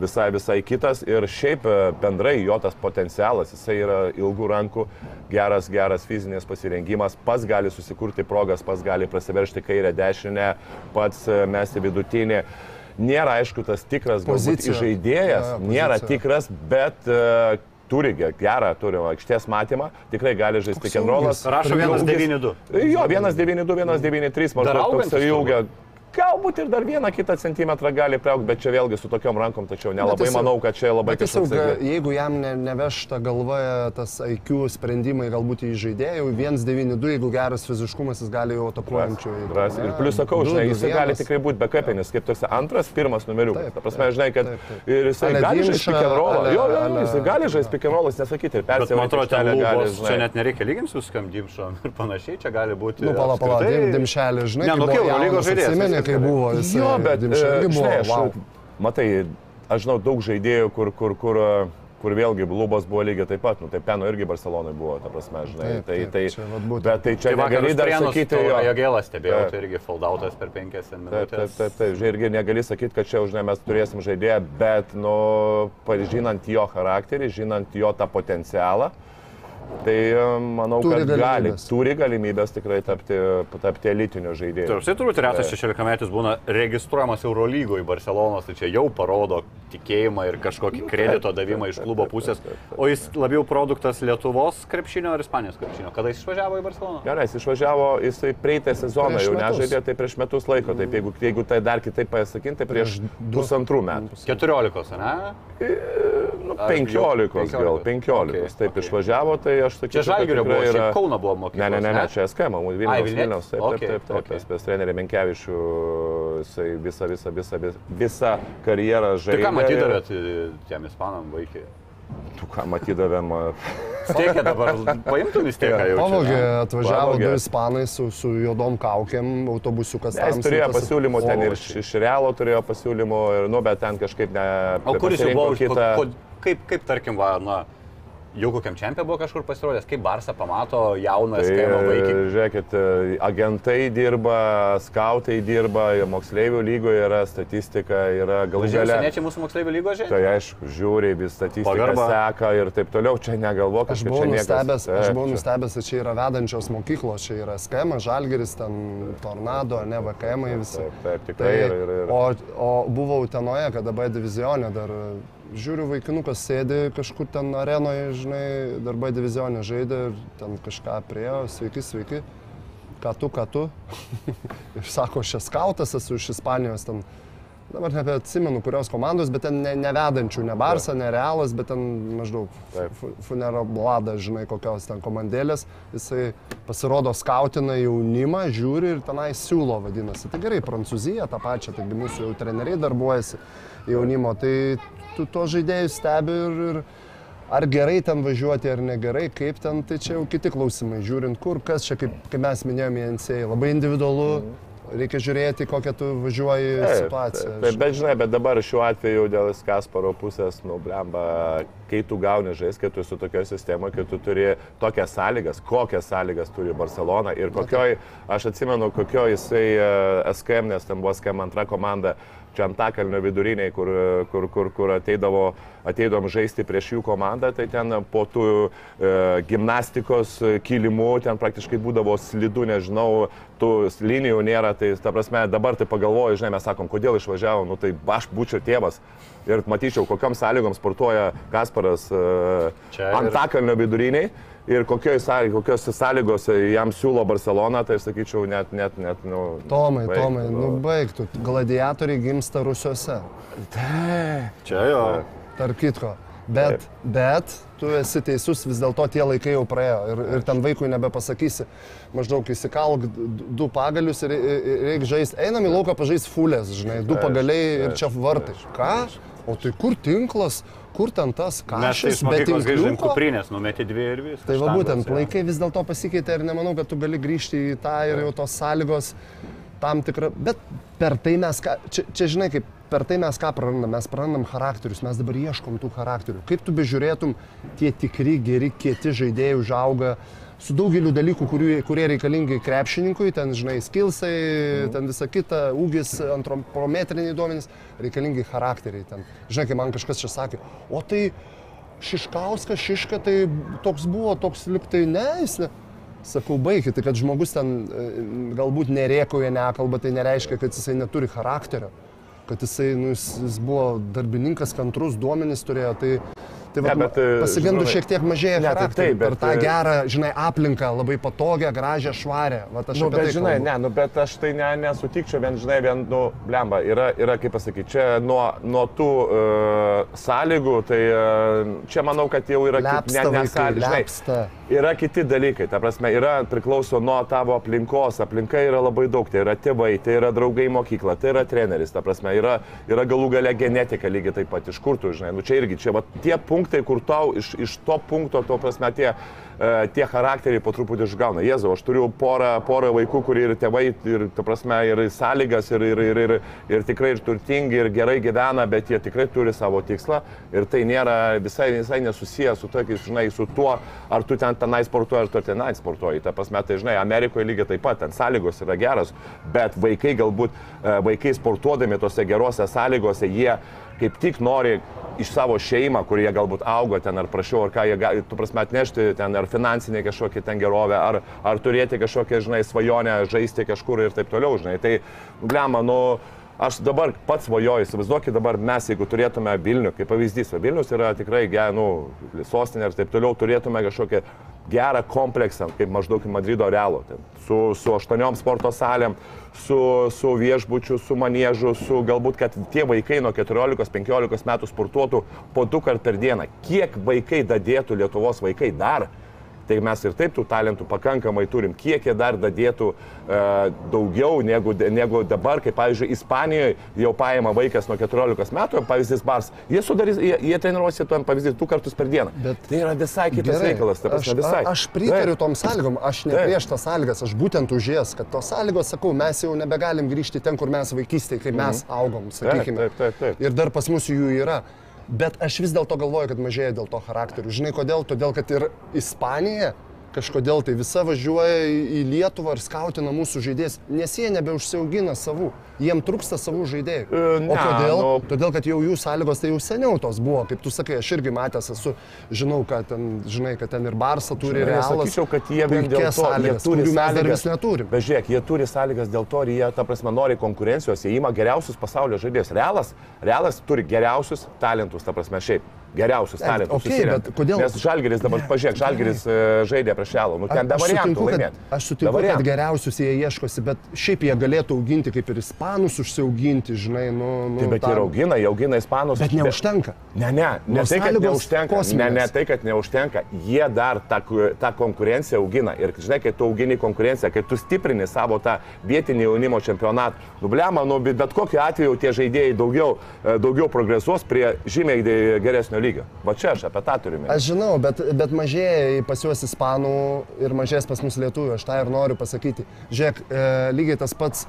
visai, visai kitas. Ir šiaip e, bendrai jo tas potencialas, jisai yra ilgų rankų, geras, geras fizinis pasirengimas, pats gali susikurti progas, pats gali prasiveršti kairę, dešinę, pats e, mesti vidutinį. Nėra aišku tas tikras galbūt žaidėjas, nėra tikras, bet uh, turi ge- gerą, turi aikštės matymą, tikrai gali žaisti ūgis? Rašo Ūgis- 192. Jo, 192, 193, Dar maždaug turbūt. ilgia. Galbūt ir dar vieną kitą centimetrą gali priaugti, bet čia vėlgi su tokiom rankom, tačiau nelabai tiesiog- manau, kad čia labai tiesiog, kažkoks- jeigu jam ne, nevešta galva tas IQ sprendimai galbūt į žaidėjų, 1-9-2, jeigu geras fiziškumas, jis gali jau atakuojančių. Ir plus sakau, Du, žinai, jisai gali tikrai būti bekapinis, kaip toks antras, pirmas numeriukas. Taip, Ta prasme, žinai, kad taip, taip. ir jisai gali žaisti ale- Jo, jo, jisai gali žaisti rollas, nesakyti ir Bet man atrodo, ten lūpos, čia net nereikia lyginti su skambimšom ir panašiai, čia gali būti. Nu, pala, pala, apskritai- dim, dimšelį, žinai, Ne, kai nu, Eurolygos jaunas, žaidėjas, kai buvo jis. Jo, bet e, irgi buvo. žinai, aš, wow. matai, aš žinau daug žaidėjų, kur, kur, kur, kur vėlgi lubos buvo lygiai taip pat, nu, tai Peno irgi Barcelonai buvo, ta prasme, žinai, Taip, tai, taip, tai, čia vat būtent. bet tai čia Tai negali dar sakyti, jo. Jogėlą stebėjau, Taip. tai irgi foldautas per penkias Taip, minutės. taip, taip, taip, žinai, irgi negali sakyti, kad čia, žinai, mes turėsim žaidėją, bet, nu, žinant jo charakterį, žinant jo tą potencialą, tai e, manau, Turi kad gali, galimybes. turi galimybės tikrai tapti, tapti elitiniu žaidėju. Taip, tai turbūt retas 16 metais būna registruojamas Eurolygoje į Barcelonos, tai čia jau parodo tikėjimą ir kažkokį kredito davimą iš klubo pusės. O jis labiau produktas Lietuvos krepšinio ar Ispanijos krepšinio? Kada jis išvažiavo į Barceloną? Gerai, jis išvažiavo, jisai praeitą sezoną Prieš jau metus. nežaidė, tai prieš metus laiko, taip jeigu, jeigu tai dar kitaip pasakinti, tai prieš pusantrų metų. 14, ne? Nu, Aš 15 jau- gal, 15. Okay, Taip okay. išvažiavo, tai aš sakyčiau, Čia Žalgirio buvo, tikrai šiaip Kauno buvo mokykla. Ne, ne, ne, ne, čia SK, man Vilnius? Vilnius, taip, taip, Okay, taip, taip, okay. pas, pas trenerį Menkevičių, jisai visą, visą, visą, visą, karjerą Tai žaidė. ką matydavėt e, tiem ispanam vaikai? Tu ką matydavėm, Stiekė dabar, paimtum vis tiek. Pavogė, atvažiavo du ispanai su, su juodom kaukėm, autobusiukas. Jis turėjo pasiūlymų ten ir iš, iš Realo turėjo pasiūlymų, ir, nu, bet ten kažkaip ne... O kuris jau buvo, kitą... kaip, kaip tarkim, va, na, jau kokiam čempionė buvo kažkur pasirodęs, kaip Barsa pamato jauną Tai, skemą vaikį. žiūrėkit, e, agentai dirba, skautai dirba, moksleivių lygoje yra statistika, yra galų gale. seniečiai mūsų moksleivių lygos žaidžia? Tai aišku, žiūri, vis statistiką Pagarba. seka ir taip toliau, čia negalvok, Aš buvau čia nustebęs, aš Taip, buvau čia- nustebęs, kad čia yra vedančios mokyklos, čia yra skema, žalgeris, ten tornado, ne VKM visi. Taip, taip, tikrai ir, ir, ir. O, o buvau Utenoje, kada B divizionė dar žiūriu, vaikinukas sėdi kažkur ten arenoje, žinai, darbai divizionė žaidė ir ten kažką priejo, sveiki, sveiki, ką tu, ką tu. <laughs> ir sako, aš esu skautas, esu iš Ispanijos ten. Dabar nebeatsimenu, kurios komandos, bet ten ne, nevedančių, ne Barsa, ne Realas, bet ten maždaug Funero Blada, žinai, kokios ten komandėlės. Jisai pasirodo skautina jaunimą, žiūri ir tenai siūlo vadinasi. Tai gerai, Prancūzija tą pačią, taigi mūsų jau treneriai darbuojasi jaunimo, tai tu to žaidėjus stebi ir, ir ar gerai ten važiuoti ar negerai, kaip ten, tai čia jau kiti klausimai, žiūrint kur, kas čia, kaip, kaip mes minėjome, NCA, labai individualu, reikia žiūrėti, kokią tu važiuoji situaciją. Taip, taip, bet žinai, bet dabar šiuo atveju dėl Kasparo pusės, nu, blemba, kai tu gauni žais, kai tu esi tokioje sistemoje, kai tu turi tokias sąlygas, kokias sąlygas turi Barcelona ir kokioj, aš atsimenu, kokioj jisai e, SKM, nes ten buvo SKM antra komanda, čia Antakalnio viduriniai, kur, kur, kur, kur ateidavo, ateidom žaisti prieš jų komandą, tai ten po tų e, gimnastikos kilimų ten praktiškai būdavo slidu, nežinau, tų linijų nėra, tai ta prasme dabar tai pagalvoju, žinai, mes sakom, kodėl išvažiavau, nu tai aš būčiau tėvas ir matyčiau, kokiam sąlygom sportuoja Kasparas e, Čia ir- Antakalnio viduriniai. Ir kokios sąlygos, sąlygos jam siūlo Barcelona, tai sakyčiau, net, net, net, nu... Tomai, baik, Tomai, nu baigtų. Gladiatoriai gimsta rusiuose, Čia jo. tarp kitko. Bet, bet tu esi teisus, vis dėlto tie laikai jau praėjo ir, ir ten vaikui nebepasakysi, maždaug įsikalk du pagalius ir, ir reikia žaisti. Einam į lauką pažaisti fulės, žinai, du pagaliai ir čia vartai. Ką? O tai kur tinklas, kur ten tas Mes tai kažkas, mokyklos grįžom tinkliuko? kuprinės, numeti dvi ir viskas. Tai va būtent, laikai vis dėlto pasikeitė ir nemanau, kad tu gali grįžti į tą ir jau tos sąlygos tam tikrą. Bet per tai mes, ką, čia, čia žinai, kaip per tai mes ką prarandam, mes prarandam charakterius, mes dabar ieškom tų charakterių. Kaip tu bežiūrėtum, tie tikri, geri, kieti žaidėjai užauga su daugeliu dalykų, kurių, kurie reikalingi krepšininkui, ten, žinai, skilsai, mm. ten visa kita, ūgis, antropometriniai duomenys, reikalingi charakteriai ten. Žinai, kai man kažkas čia sakė, o tai Šiškauskas, Šiška, tai toks buvo, toks liktai, ne, jis ne. Sakau, baigit, tai kad žmogus ten e, galbūt nerėkoja, nekalba, tai nereiškia, kad jisai neturi charakterio. Kad jisai, nu, jis, jis buvo darbininkas, kantrus, duomenys turėjo, tai, tai Ne, bet, e, pasigendu žinai, šiek tiek mažėja ne, tai taip, bet, per tą e, gerą, žinai, aplinką, labai patogią, gražią, švarę. Va, aš Nu, bet tai žinai, kalbu. ne, nu, bet aš tai ne, nesutikčiau, vien, žinai, vien, nu, blemba, yra, yra kaip pasakyti, čia nuo, nuo tų uh, sąlygų, tai uh, čia manau, kad jau yra kit- Lepsta vaikai, sąly- žinai, lepsta. Yra kiti dalykai, ta prasme, yra priklauso nuo tavo aplinkos, aplinka yra labai daug, tai yra tėvai, tai yra draugai mokykla, tai yra treneris, ta prasme, yra, yra galų gale genetika lygiai taip pat, iš kur tu, žinai, nu čia irgi, čia va, tie punktai, kur tau iš, iš to punkto, to prasme, tie, e, tie charakteriai po truputį išgauna. Jėzau, aš turiu porą, porą vaikų, kurie ir tėvai, ir, ta prasme, ir sąlygas, ir, ir, ir, ir, ir tikrai ir turtingi, ir gerai gyvena, bet jie tikrai turi savo tikslą ir tai nėra visai, visai nesusiję su tokiais, žinai, su tuo, ar tu ten tenai sportuoji, ar tu tenai sportuoji. Ta prasme, tai žinai, Amerikoje lygiai taip pat, ten sąlygos yra geros, bet vaikai galbūt, e, vaikai sportuodami tose gerose sąlygose, jie kaip tik nori iš savo šeimą, kur jie galbūt augo ten ar prašiau, ar ką jie gali, tu prasme, atnešti ten, ar finansinė kažkokia ten gerovė, ar, ar turėti kažkokią, žinai, svajonę žaisti kažkur ir taip toliau, žinai. Tai, blema, nu, aš dabar pats svajoju, įsivaizduokit dabar mes, jeigu turėtume Vilnių, kaip pavyzdys, Vilnius yra tikrai, ge- nu, sostinė ir taip toliau, turėtume kažkokią gerą kompleksą, kaip maždaug Madrido Realo, ten, su, su aštuoniom sporto salėm, su, su viešbučiu, su manėžu, su galbūt, kad tie vaikai nuo 14-15 metų sportuotų po du kart per dieną. Kiek vaikai dadėtų Lietuvos vaikai dar? Tai mes ir taip tų talentų pakankamai turim. Kiek jie dar dadėtų e, daugiau negu, negu dabar, kaip pavyzdžiui, Ispanijoje jau paima vaikas nuo 14 metų, pavyzdys Bars, jie, sudarys, jie, jie treniruosi tuo pavyzdys du kartus per dieną. Bet- tai yra visai kitas Gerai, reikalas. ta prasme, aš, visai. a- aš pritariu Taip. tom sąlygom, aš ne Taip. prieš tas sąlygas, aš būtent už jas, kad tos sąlygos, sakau, mes jau nebegalim grįžti ten, kur mes vaikystėje, kai mes augom, sakykime. Mhm. taip, taip, taip. Ir dar pas mus jų yra. Bet aš vis dėlto galvoju, kad mažėja dėl to charakterių. Žinai kodėl? Todėl, kad ir Ispanija kažkodėl tai visa važiuoja į Lietuvą ir skautina mūsų žaidėjus, nes jie nebeužsiaugina savų. Jiem trūksta savų žaidėjų. E, o ne, kodėl? nu- Todėl, kad jau jų sąlygos tai jau seniau tos buvo. Kaip tu sakai, aš irgi matęs esu, žinau, kad ten, žinai, kad ten ir Barsa turi, ir Realas. Nesakyčiau, kad jie vien dėl to, jie sąlygas, turi kurių mes dar sąlygas. vis neturim. Bet žiūrėk, jie turi sąlygas dėl to ir jie, ta prasme, nori konkurencijos, jie ima geriausius pasaulio žaidėjus. Realas, realas turi geriausius talentus, ta prasme, šiaip. Geriausius Ne, talentus. okei, susirenka. bet kodėl- Nes Žalgeris dabar, pažiūrėk, Žalgeris e, žaidė prieš Realą. Nu, ten sutinku, kad, laimėti. aš sutinku, kad variantų. geriausius jie ieškosi, bet šiaip jie galėtų auginti kaip ir ispanus užsiauginti, žinai, nu... nu Tai bet tam. ir augina, jie augina ispanus. Bet neužtenka. Ne, ne, ne Nors tai, kad neužtenka. Ne, kosminės. ne tai, kad neužtenka. Jie dar tą, tą konkurenciją augina. Ir žinai, kai tu augini konkurenciją, kai tu stiprini savo tą vietinį jaunimo čempionatą, nublema, nu, bet bet kokiu atveju tie žaidėjai daugiau, e, daugiau progresuos prie žymiai geresnio lygio. Va čia aš apie tą turiu. Aš žinau, bet, bet mažėja pas juos ispanų ir mažės pas mus lietuvių, aš tą ir noriu pasakyti. Žiūrėk, e, lygiai tas pats.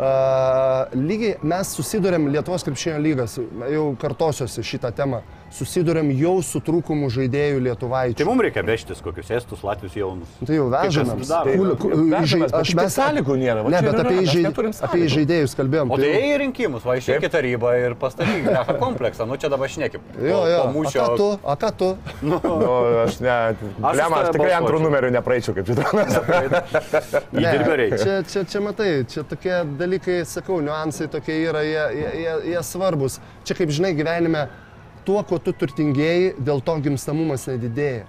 Uh, lygiai mes susidurėm Lietuvos krepšinio lygas, jau kartosiuosi šitą temą, susidurėm jau su trūkumu žaidėjų lietuvaičių. Tai mums reikia vežtis kokius estus, latvius jaunus. Tai jau vežame. kas daro? Kul- ku- Vežamės, aš mes sąlygų nėra, Ne, bet apie, yra, mes žai, neturim apie žaidėjus kalbėjom. O tai tai į rinkimus, va išeikite tarybą ir pastatykite tą <laughs> kompleksą. Nu čia dabar šnekip. Jo, jo. A mūšio. ką tu? A ką tu? Nu, <laughs> aš ne, Aš blema, už aš tikrai antrų numerių nepraeičiau, kaip <laughs> reikia. Čia, čia, čia matai, čia tokie dalykai, sakau, niuansai tokie yra, jie, jie, jie, jie svarbus. Čia kaip žinai gyvenime, tuo, kuo tu turtingėjai, dėl to gimstamumas nedidėja.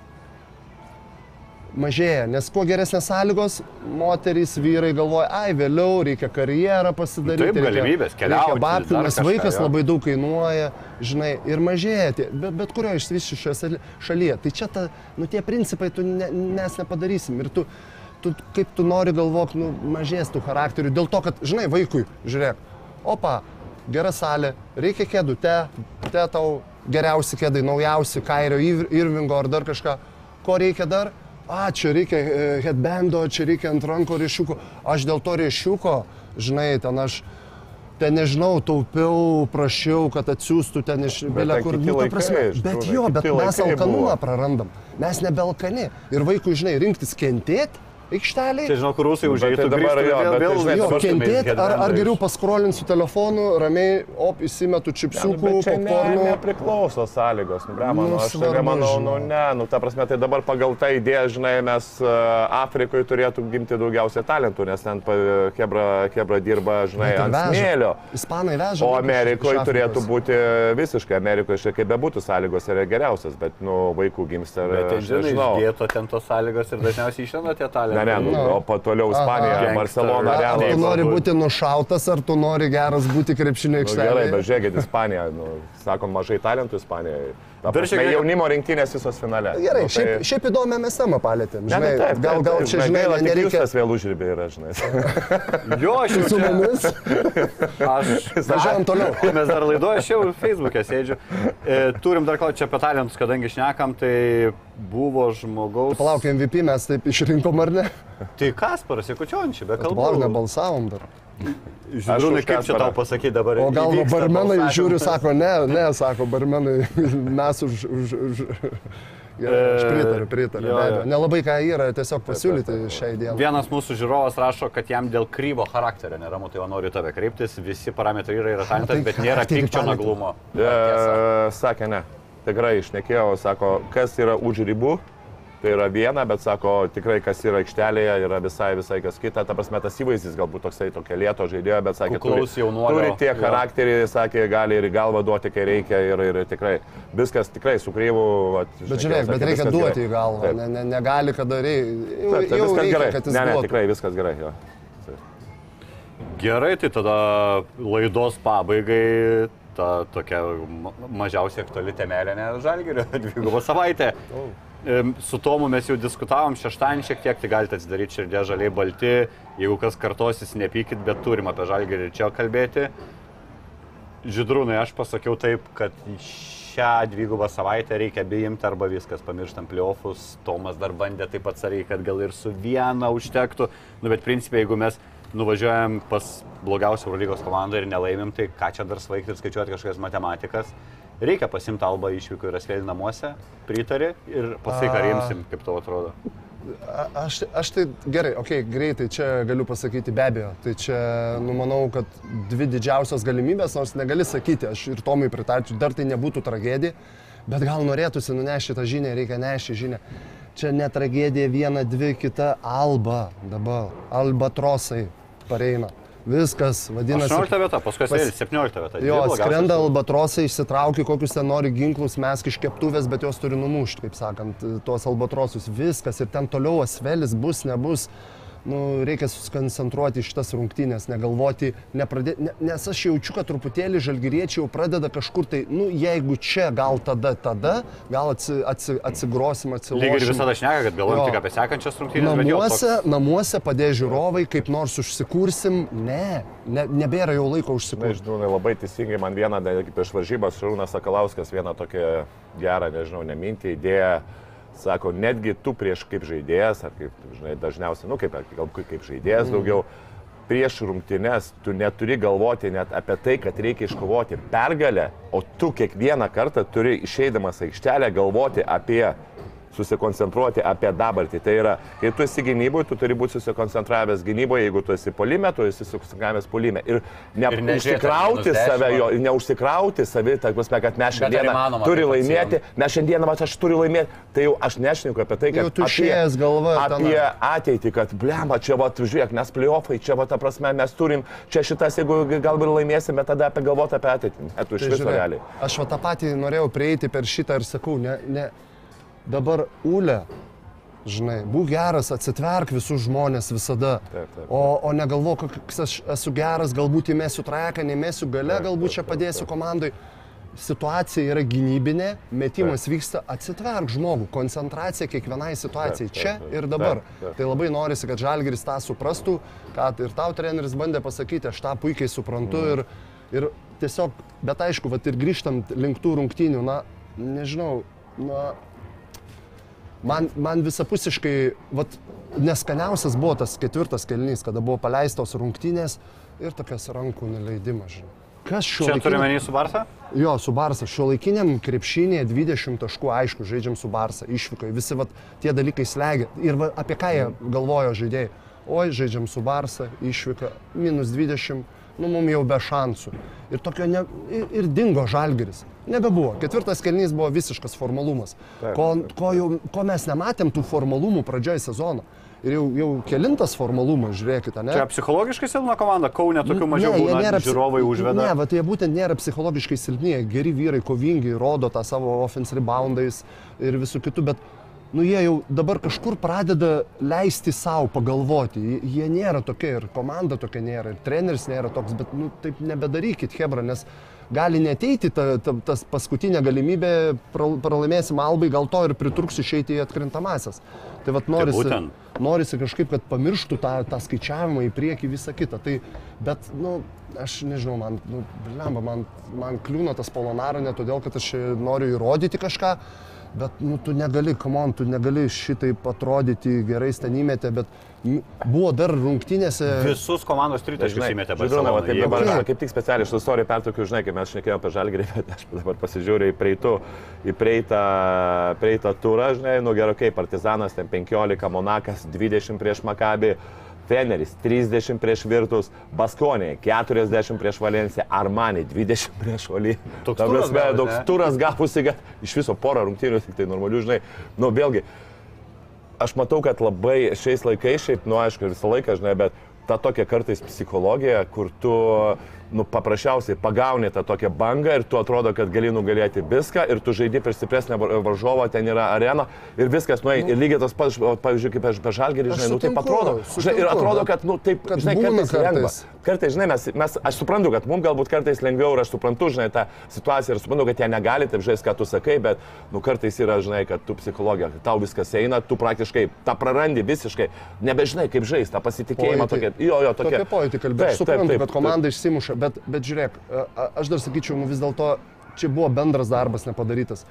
Mažėja, nes kuo geresnės sąlygos, moterys, vyrai galvoja, ai vėliau reikia karjerą pasidaryti. Taip, reikia- galimybės keliauti, Reikia dar nes kažką, vaikas jo. labai daug kainuoja, žinai, ir mažėja, bet, bet kurioje išsivyščiušioje šalyje. Tai čia ta, nu, tie principai tu ne, mes nepadarysim. Ir tu, tu, kaip tu nori galvok, nu, mažės tų charakterių. Dėl to, kad, žinai, vaikui, žiūrėk, opa, gera salė, reikia kėdų, te, te tau geriausi kėdai, naujausi, Kairio, Ir- Irvingo ar dar kažką. Ko reikia dar? A, čia reikia e, headbando, čia reikia ant ranko riešiuko. Aš dėl to riešiuko, žinai, ten aš ten nežinau, taupiau, prašiau, kad atsiųstų ten iš belė kur. Nu, ta prasme, bet jo, bet mes alkanumą buvo. prarandam. Mes nebelkani. Ir vaikui, žinai, rinktis kentėti aikšteliai. Tai žinau, kur rusai Nu, tai tu dabar grįžti jo, vėl, bet tai vėl, dabar kentėti, ar, ar geriau paskrolinti su telefonu, ramiai, op, įsimetu čipsiukų, čia ne, popkornų. nepriklauso sąlygos, nu, blema, Nu, nu, aš tai manau, nu, ne, nu, ta prasme, tai dabar pagal tą idėją, žinai, mes uh, Afrikoje turėtų gimti daugiausiai talentų, nes ten pa- Hebra, Hebra dirba, žinai, ant smėlio. Ispanai veža. O Amerikoje turėtų būti visiškai, Amerikoje šiek tiek bebūtų sąlygos yra geriausias, bet, nu, vaikų gimsta, Bet tai žinai, nežinau. išdėto ten tos sąlygos ir dažniausiai išlenda tie talentai. Nu, No. o po toliau Ispanija. Barcelona, Ar- Ar tu nori būti nušautas, ar tu nori geras būti krepšinio Nu, gerai, bet aikštelėje? žiūrėkit, Ispanija, nu, sakom, mažai talentų Ispanijoje. Dar šiek tiek- jaunimo rinktinės visos finale. Gerai, Nu, tai- šiaip, šiaip įdomią mes temą palėtėm. Ne, Žinai, tai taip, gal, taip, gal taip, čia, žinai, tik nereikia. Jūs vėl užribė yra, žinai. Jo, aš jau Su čia. mumis. Aš Važiuojam toliau. <laughs> Mes dar laidoje, aš jau Facebook'e sėdžiu. E, turim dar klausti apie talentus, kadangi šnekam, tai buvo žmogaus. Palauk, MVP mes taip išrinkom ar ne? Tai Kasparas, Jekučiončiai, be kalbų. nebalsavom dar. Už kaip čia tau pasakyti dabar. O gal barmenai žiūri, sako, ne, ne, sako, barmenai, <laughs> mes už... už, už... Gerai, aš E, pritariu, pritariu. jo, jo. Nelabai ką yra tiesiog pasiūlyti šiai dienai. Vienas mūsų žiūrovas rašo, kad jam dėl kryvo charakterio neramu, tai va noriu tave kreiptis. Visi parametrai yra, yra talentas, tai bet nėra charakterį pykčio naglumo. E, sakė ne. Tikrai išnekėjau, sako, kas yra už ribų. Tai yra viena, bet sako, tikrai kas yra aikštelėje, yra visai, visai kas kita. Ta prasme, tas įvaizdis galbūt toksai tokia lieto žaidėjo, bet sakė, turi, Kuklaus jaunuolio, turi tiek jo. charakterį, sakė, gali ir galvą duoti, kai reikia. Ir, ir tikrai viskas tikrai su kryvu. vat, Bet žiūrėk, bet reikia duoti gerai. į galvą, Taip. ne, ne, negali, kada reikia. Jau, Taip, tai jau viskas reikia, gerai. kad jis Ne, ne, duotų. tikrai viskas gerai. Jo. Gerai, tai tada laidos pabaigai ta tokia ma- mažiausiai aktuali temelė, ne žalgerio, <laughs> dvigubo savaitė. Em, Su Tomu mes jau diskutavom šeštąjį šiek tiek, tai galite atsidaryti širdė žaliai balti, jeigu kas kartosis, nepykit, bet turim apie žalgerį čia kalbėti. Žydrūnai, aš pasakiau taip, kad šią dvigubą savaitę reikia beimti arba viskas, pamirštam playoffus. Tomas dar bandė taip atsariai, kad gal ir su viena užtektų. Nu, bet principiai, jeigu mes nuvažiuojam pas blogiausią Eurolygos komandą ir nelaimim, tai ką čia dar svaigti ir skaičiuoti kažkokias matematikas. Reikia pasimti albą išvykų ir asvėlį namuose, pritari ir pasakai, ką rimsim, kaip tau atrodo. A- Aš, aš tai gerai, okei, okay, greitai čia galiu pasakyti be abejo. Tai čia, nu, manau, kad dvi didžiausios galimybės, nors negali sakyti, aš ir Tomui pritarčiau, dar tai nebūtų tragedija, bet gal norėtųsi nunešti tą žinią, reikia nešti žinią. Čia ne tragedija viena, dvi, kita alba dabar, albatrosai pareina. Viskas, vadinasi. 18 vieta, paskui pas- pas... 17 vieta. Jo, skrenda albatrosai, išsitraukia kokius ten nori ginklus, mes iš keptuvės, bet jos turi numušti, kaip sakant, tuos albatrosus. Viskas ir ten toliau asvelis bus, nebus. Nu, reikia susikoncentruoti šitas rungtynės, negalvoti, nepradėti, ne, nes aš jaučiu, kad truputėlį žalgyriečiai jau pradeda kažkur tai, nu, jeigu čia, gal tada, tada, gal atsi, atsi, atsigrosim, atsilošim. Lygiai ir visada šneka, kad galvojam tik apie sekančias rungtynės. Namuose, toks- namuose padės žiūrovai, kaip nors užsikursim. Ne, ne nebėra jau laiko užsikurti. žinau, jinai labai teisingai man vieną, prieš varžybas, Šarūnas Sakalauskas vieną tokią gerą, nežinau, nemintį idėją. Sako, netgi tu prieš kaip žaidėjas, ar kaip, žinai, dažniausiai, nu, kaip, kaip kaip žaidėjas Mhm. daugiau, prieš rungtynes tu neturi galvoti net apie tai, kad reikia iškovoti pergalę, o tu kiekvieną kartą turi išeidamas aikštelę galvoti apie susikoncentruoti apie dabartį. Tai yra, kai tu esi gynyboje, tu turi būti susikoncentravęs gynyboje, jeigu tu esi polime, tu esi susikoncentravęs polime. Ir Ir nežiūrėt, ar neužsikrauti save, 10, jo, ir neužsikrauti savi, ta prasme, kad mes šiandieną įmanoma turi laimėti, mes šiandieną, aš turiu laimėti, tai jau aš nešneku apie tai, kad Jau tuščias galva apie tenai. ateitį, kad blema, čia va, žiūrėk, mes playoffai, čia va, ta prasme, mes turim, čia šitas, jeigu galbūt laimėsime, tada apie galvoti apie ateitį. Etu iš Tai viso žiūrėk, realiai. Aš va tą patį norėjau prieiti per šitą ir sakau, ne, ne. Dabar Ule, žinai, būk geras, atsitverk visus žmonės visada. Taip, taip. O, o negalvok, koks aš esu geras, galbūt įmesiu trajeką, nemesiu gale, Taip, galbūt taip, čia taip, padėsiu komandai. Situacija yra gynybinė, metimas vyksta, atsitverk žmogų, koncentracija kiekvienai situacijai Taip, taip, čia taip. ir dabar. Taip, taip. Tai labai norisi, kad Žalgiris tą suprastų, kad ir tau treneris bandė pasakyti, aš tą puikiai suprantu ir, ir tiesiog, bet aišku, vat ir grįžtant link tų rungtynių, na, nežinau, na, man, man visapusiškai, vat, neskaniausias buvo tas ketvirtas kelnys, kada buvo paleistos rungtynės ir tokias rankų neleidimas, žinai. Kas šio Čia turime menį su Barsa? Jo, su Barsa. Šio laikiniam krepšinėje 20 taškų, aišku, žaidžiam su Barsa, išvykoje. Visi vat, tie dalykai slegia. Ir va, apie ką jie galvojo žaidėjai? Oi, žaidžiam su Barsa, išvyka, minus 20, nu mums jau be šansų. Ir tokio ne, ir, ir dingo žalgeris. Nebebuvo. Ketvirtas kelnys buvo visiškas formalumas. Taip, Ko, ko, jau, ko mes nematėm tų formalumų pradžioj sezono. Ir jau, jau kelintas formalumas, žiūrėkite, ne? Čia psichologiškai silpna komanda, Kaune tokių mažiau Ne, būna, nėra žiūrovai užveda. Ne, bet jie būtent nėra psichologiškai silpni, geri vyrai, kovingi, rodo tą savo offense reboundais ir visų kitų, bet nu, jie jau dabar kažkur pradeda leisti savo pagalvoti. Jie, nėra tokie ir komanda tokia nėra, ir treneris nėra toks, bet nu, taip nebedarykit, Hebra, nes gali neteiti ta, ta, tas paskutinė galimybė, pra- pralaimėsim Albai, gal to ir pritruks išeiti į atkrintamasias. Tai vad norisi, būtent. norisi kažkaip, kad pamirštų tą, tą skaičiavimą į priekį visą kitą. Tai, bet, nu, aš nežinau, man, nu, blemba, man, man kliūna tas polonaro ne todėl, kad aš noriu įrodyti kažką, bet, nu, tu negali, kamon, tu negali šitaip atrodyti gerai stenimėte, bet m, buvo dar rungtynėse. Visus komandos tritaškius įmetė Žinoma, Barcelona. taip Jeigu- dabar, kaip tik specialiai iš istorijų pertraukiu, žinai, kai mes šnekėjome apie žalgerį, <laughs> bet aš dabar pasižiūriu į praeitų, į praeitą, praeitą turą, žinai, nu gerai, kaip Partizanas, ten 15, Monakas 20 prieš Makabį. Feneris 30 prieš Virtus, Baskonė 40 prieš Valenciją, Armani 20 prieš Valį. Toks turas gavosi, Toks turas gavosi, kad iš viso porą rungtynių tik tai normalių, žinai. Nu, vėlgi, aš matau, kad labai šiais laikais, šiaip, nu aišku, visą laiką, žinai, bet ta tokia kartais psichologija, kur tu, nu, paprasčiausiai pagauni tą tokią bangą ir tu atrodo, kad gali nugalėti viską ir tu žaidži per stipresnę var- varžovą, ten yra arena ir viskas, nu, ir lygiai tas pats, pavyzdžiui, kaip aš per žalgerį, Aš žinai, nu, taip sutinku, atrodo. Žinai, ir sutinku, atrodo, bet kad, nu, taip, kad žinai, būna kartais lengva. Kartais. Žinai, mes, mes, aš suprantu, kad mums galbūt kartais lengviau ir aš suprantu, žinai, tą situaciją ir suprantu, kad jie negali taip žaisti, ką tu sakai, bet, nu, kartais yra, žinai, kad tu psichologija, tau viskas eina, tu praktiškai tą prarandi visiškai, nebežinai, kaip žaisti, tą pasitikėjimą tokia. Jo, jo, tokia. Tokia pojūtį kalbėti. Aš suprantu, kad komanda išsimuša, bet, bet žiūrėk, aš dar sakyčiau, nu vis dėlto čia buvo bendras darbas nepadarytas.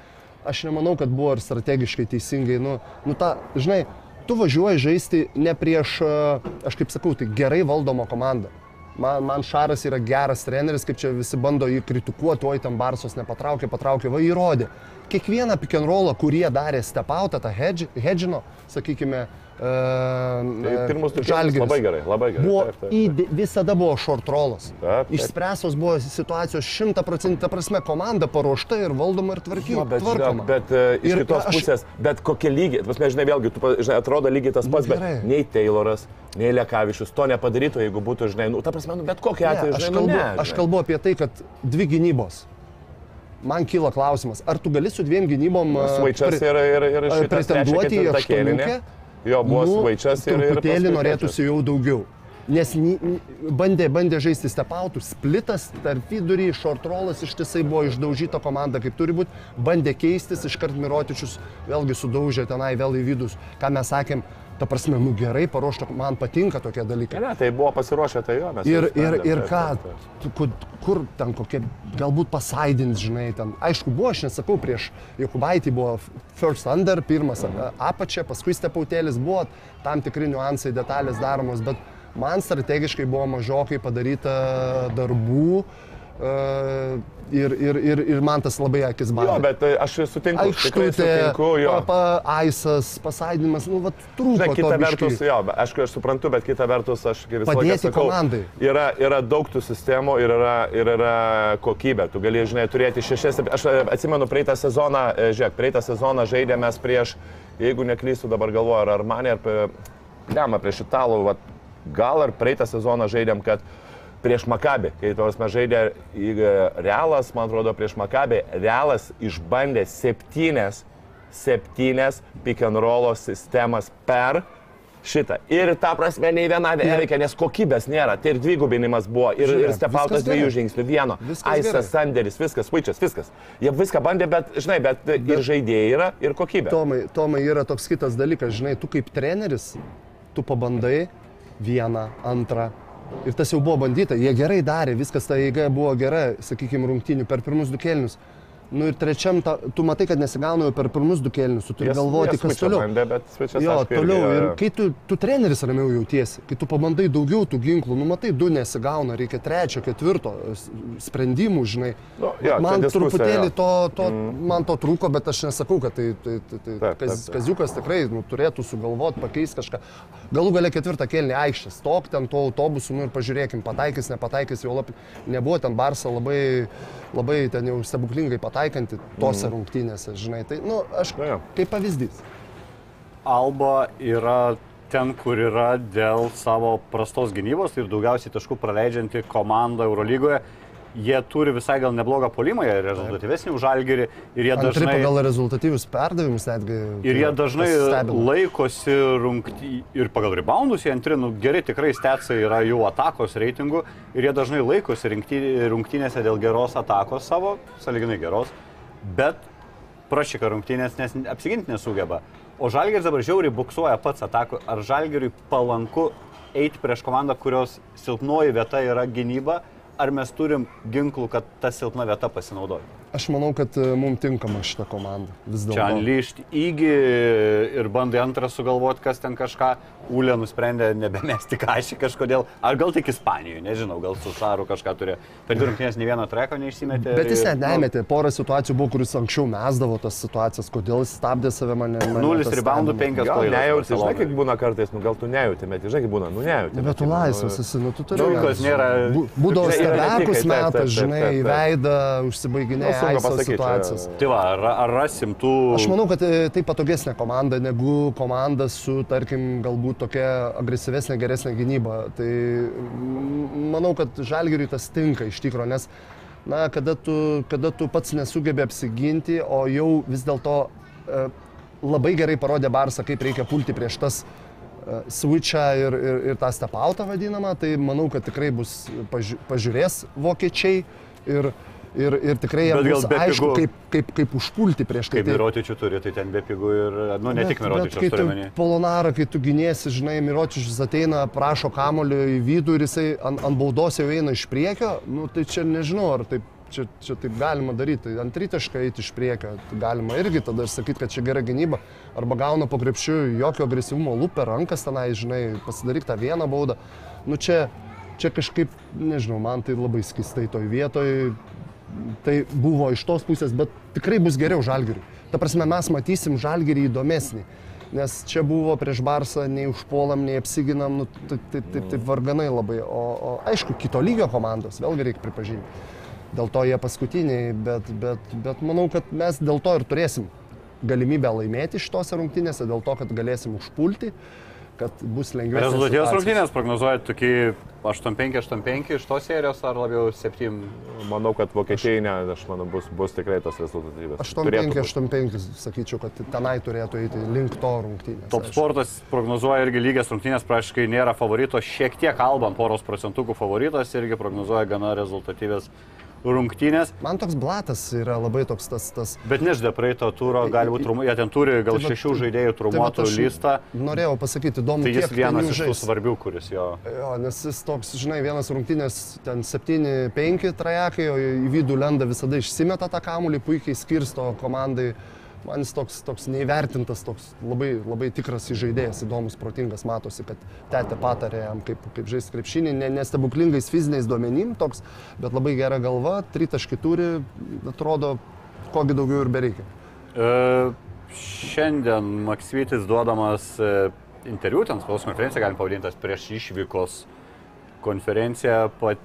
Aš nemanau, kad buvo ir strategiškai teisingai. Nu, nu ta, žinai, tu važiuoji žaisti ne prieš, aš kaip sakau, tai gerai valdoma komanda. Man, man Šaras yra geras treneris, kaip čia visi bando jį kritikuoti, oi ten Barsos nepatraukė, patraukė, va įrodė. Kiekvieną pick and rollą, kurie darė stepautą, tą hedge, hedžino, sakykime, Tai uh, pirmus du kėlinius labai gerai, labai gerai. Buvo, Taip, taip. įdė, visada buvo short rollas. Taip, taip. Išspręstos buvo situacijos šimta procentų, prasme, komanda paruošta ir valdoma ir tvarky- Jo, bet, tvarkoma. bet uh, iš Ir kitos aš- aš... pusės, bet kokie lygiai, tas mes žinai, vėlgi, tu, žinai, atrodo lygiai tas pats, bet gerai. nei Tayloras, nei Lekavičius to nepadarytų, jeigu būtų, žinai, nu, ta prasme, nu, bet kokiu Ne, atveju, aš, žinai, kalbu, nu, ne, aš žinai. kalbu apie tai, kad dvi gynybos. Man kyla klausimas, ar tu gali su dviem gynybom a, Svaičias pri- ir, ir, ir pretenduoti į aštuoniukę? Jo, buvo Nu, Svaičias ir... Truputėlį norėtųsi jau daugiau. Nes bandė, bandė žaisti stepautų, splitas, tarp vidurį, short rollas ištisai buvo išdaužyta komanda, kaip turi būti, bandė keistis, iškart Mirotičius vėlgi sudaužė tenai vėl į vidus, ką mes sakėm, ta prasme, nu gerai paruošta, man patinka tokie dalykai. Ne, tai buvo pasiruošę, tai jo, mes... Ir, ir, ir ką, kur, kur ten kokie, galbūt pasaidins, žinai, ten. Aišku, buvo, aš nesakau, prieš Jokubaitį buvo first under, pirmas a- apačia, paskui stepautėlis buvo tam tikri niuansai, detalės daromos, bet man strategiškai buvo mažokai padaryta darbų e, ir, ir, ir, ir man tas labai akis Jo, badė. bet tai aš sutinku, Aikštutė, sutinku, jo. pa, aisas, pasaidinimas, nu, va, trūko. Žinai, kita vertus, jo, bet aišku, aš suprantu, bet kita vertus, aš kaip visą laiką sakau, komandai. yra, yra daug tų sistemų ir yra, ir yra kokybė. Tu gali, žinai, turėti šešias, aš e, atsimenu, praeitą sezoną, e, žiūrėk, praeitą sezoną žaidėme prieš, jeigu neklystu, dabar galvoju, ar Armanė, ar Lema prieš Italų, vat, gal ar praeitą sezoną žaidėm, kad prieš Makabį, kai tos mes žaidė Realas, man atrodo, prieš Makabį, Realas išbandė septynes, septynes pick and rollo sistemas per šitą. Ir ta prasme, nei viena neveikia, nes kokybės nėra. Tai ir dvigubinimas buvo, ir, Žiūrėk, ir stepautas dviejų žingsnių, vieno. Aisas, Sanderis, viskas, Puičias, viskas. Jie viską bandė, bet, žinai, bet, bet ir žaidėjai yra, ir kokybė. Tomai, Tomai yra toks kitas dalykas, žinai, tu kaip treneris, tu pabandai vieną, antrą. Ir tas jau buvo bandyta, jie gerai darė, viskas ta eiga buvo gera, sakykime, rungtynių per pirmus du kelnius. Nu ir trečiam, ta, tu matai, kad nesigauna jau per pirmus du kelnius, tu turi Jie- galvoti, jie kas toliau. Bandė, Jo, toliau. Ir kai tu, tu treneris ramiau jautiesi, kai tu pabandai daugiau tų ginklų, nu matai, du nesigauna, reikia trečio, ketvirto sprendimų, žinai. Nu, jo, man diskusija, truputėlį jo. to, to mm. man to trūko, bet aš nesakau, kad tai, tai, tai, tai Taip, kaz, taip, kaziukas tikrai nu, turėtų sugalvoti, pakeisti kažką. Galų gale ketvirtą kelnį aikštės, stok ten tuo autobusu, nu ir pažiūrėkim, pataikys, nepataikys, jau lab, nebuvo ten Barsa labai, labai ten jau stebuklingai pataikanti tose mm. rungtynėse, žinai. Tai, nu, aš Jo, jo. kaip pavyzdys. Alba yra ten, kur yra dėl savo prastos gynybos ir daugiausiai taškų praleidžianti komanda Eurolygoje. Jie turi visai gal neblogą polimą, jie rezultatyvesnį už Žalgirį ir jie Antri dažnai... pagal rezultatyvius perdavimus netgi. Ir jie tai dažnai laikosi rungty... ir pagal reboundus, jie antri, nu, geri tikrai stetsai yra jų atakos reitingų ir jie dažnai laikosi rungtynėse dėl geros atakos savo, saliginai geros, bet prašyka rungtynės, nes apsiginti nesugeba. O Žalgiris dabar žiauriai buksuoja pats atako. Ar Žalgiriui palanku eiti prieš komandą, kurios silpnoji vieta yra gynyba, ar mes turim ginklų, kad ta silpna vieta pasinaudotų? Aš manau, kad mums tinkama šita komanda. Vis Čia dėlto. lyšti įgy ir bandai antrą sugalvoti, kas ten kažką. Ulė nusprendė nebemesti kažį kažkodėl. Ar gal tik Ispanijoje, nežinau, gal su Šaru kažką turėjo. Per dvi rungtynės nei vieno treko neišsimetė. Bet jis ir, net nemetė. Porą situacijų buvo, kuris anksčiau mesdavo tas situacijas. Kodėl jis stabdė save mane? Nulis reboundų, penkias Gal klaidos nejauti, žinai, kaip būna kartais, nu gal tu nejauti, bet žinai, kaip būna, nu nejauti. Bet tu laisvas esi, nu tu turi. Būdavo Čia stebekus metas, žinai, veidą, Nu, užsibaiginėja sunku aisos pasakyt, čia- situacijas. Tai va, ar, ar rasim tų... Aš manau, kad e, tai patogesnė komanda negu komanda su, tarkim, galbūt tokia agresyvesnė, geresnė gynyba. Tai manau, kad žalgiriui tas tinka iš tikrųjų, nes, na, kada tu, kada tu pats nesugebi apsiginti, o jau vis dėlto e, labai gerai parodė Barsą, kaip reikia pulti prieš tas e, switchą ir, ir, ir tą stepautą vadinamą, tai manau, kad tikrai bus paži pažiūrės vokiečiai ir, ir, ir tikrai jiems bus aišku, pigų- kaip, kaip, kaip užpulti prieš tai. Kaip Tai- Mirotičių turi, tai ten be pigų ir, nu, ne Bet- tik Mirotičių, kai tu Polonarą, kai tu gynėsi, žinai, Miročius ateina, prašo kamulio į vidų ir jisai ant, ant baudos jau eina iš priekio, nu, tai čia nežinau, ar taip, čia, čia taip galima daryti. Tai Ant rytašką eiti iš priekio, tai galima irgi tada sakyti, kad čia gera gynyba. Arba gauna po krepšių jokio agresyvumo lūpę, rankas tenai, žinai, pasidaryk tą vieną baudą. Nu čia, čia kažkaip, nežinau, man tai labai skistai toj vietoj. Tai buvo iš tos pusės, bet tikrai bus geriau žalgiriui. Ta prasme, mes matysim žalgirį įdomesnį. Nes čia buvo prieš Barsą, nei užpuolam, nei apsiginam, nu, taip, taip, taip, taip varganai labai. O, o aišku, kito lygio komandos, vėlgi reikia pripažinti. Dėl to jie paskutiniai, bet, bet, bet manau, kad mes dėl to ir turėsim galimybę laimėti šitose rungtynėse, dėl to, kad galėsim užpulti, kad bus lengviau. Rezultatyvos rungtynės prognozuojat tokį 8-5-8-5 iš tos serijos ar labiau 7? Manau, kad Vokietijai, ne, aš manau, bus, bus tikrai tos rezultatyvės. 8-5-8-5, sakyčiau, kad tenai turėtų eiti link to rungtynės. Top aišku. sportas prognozuoja irgi lygias rungtynės, praktiškai nėra favorito, šiek tiek kalbant, poros procentukų favoritas irgi prognozuoja gana rezultatyvės rungtynės. Man toks blatas yra labai toks tas... tas Bet nežinau, praeito turo gali būti trumu, jie ten turi gal Tai šešių žaidėjų tai trumuotų aš listą. Norėjau pasakyti, įdomu, Tai jis vienas iš tų svarbių, kuris jo. Jo, nes jis toks, žinai, vienas rungtynės ten 7-5 trajekai, o į vidų lenda visada išsimeta tą kamulį, puikiai skirsto komandai. Man jis toks, toks neįvertintas, toks labai, labai tikras žaidėjas, įdomus, protingas, matosi, kad tetė patarė jam, kaip, kaip žaisti krepšinį, ne, nestebuklingais fiziniais duomenim toks, bet labai gera galva, tritaškį turi, atrodo, kogi daugiau ir bereikia. E, šiandien Maksvytis duodamas e, interviu, ten spaudos konferencija, galim pavadintas prieš išvykos konferenciją, pat,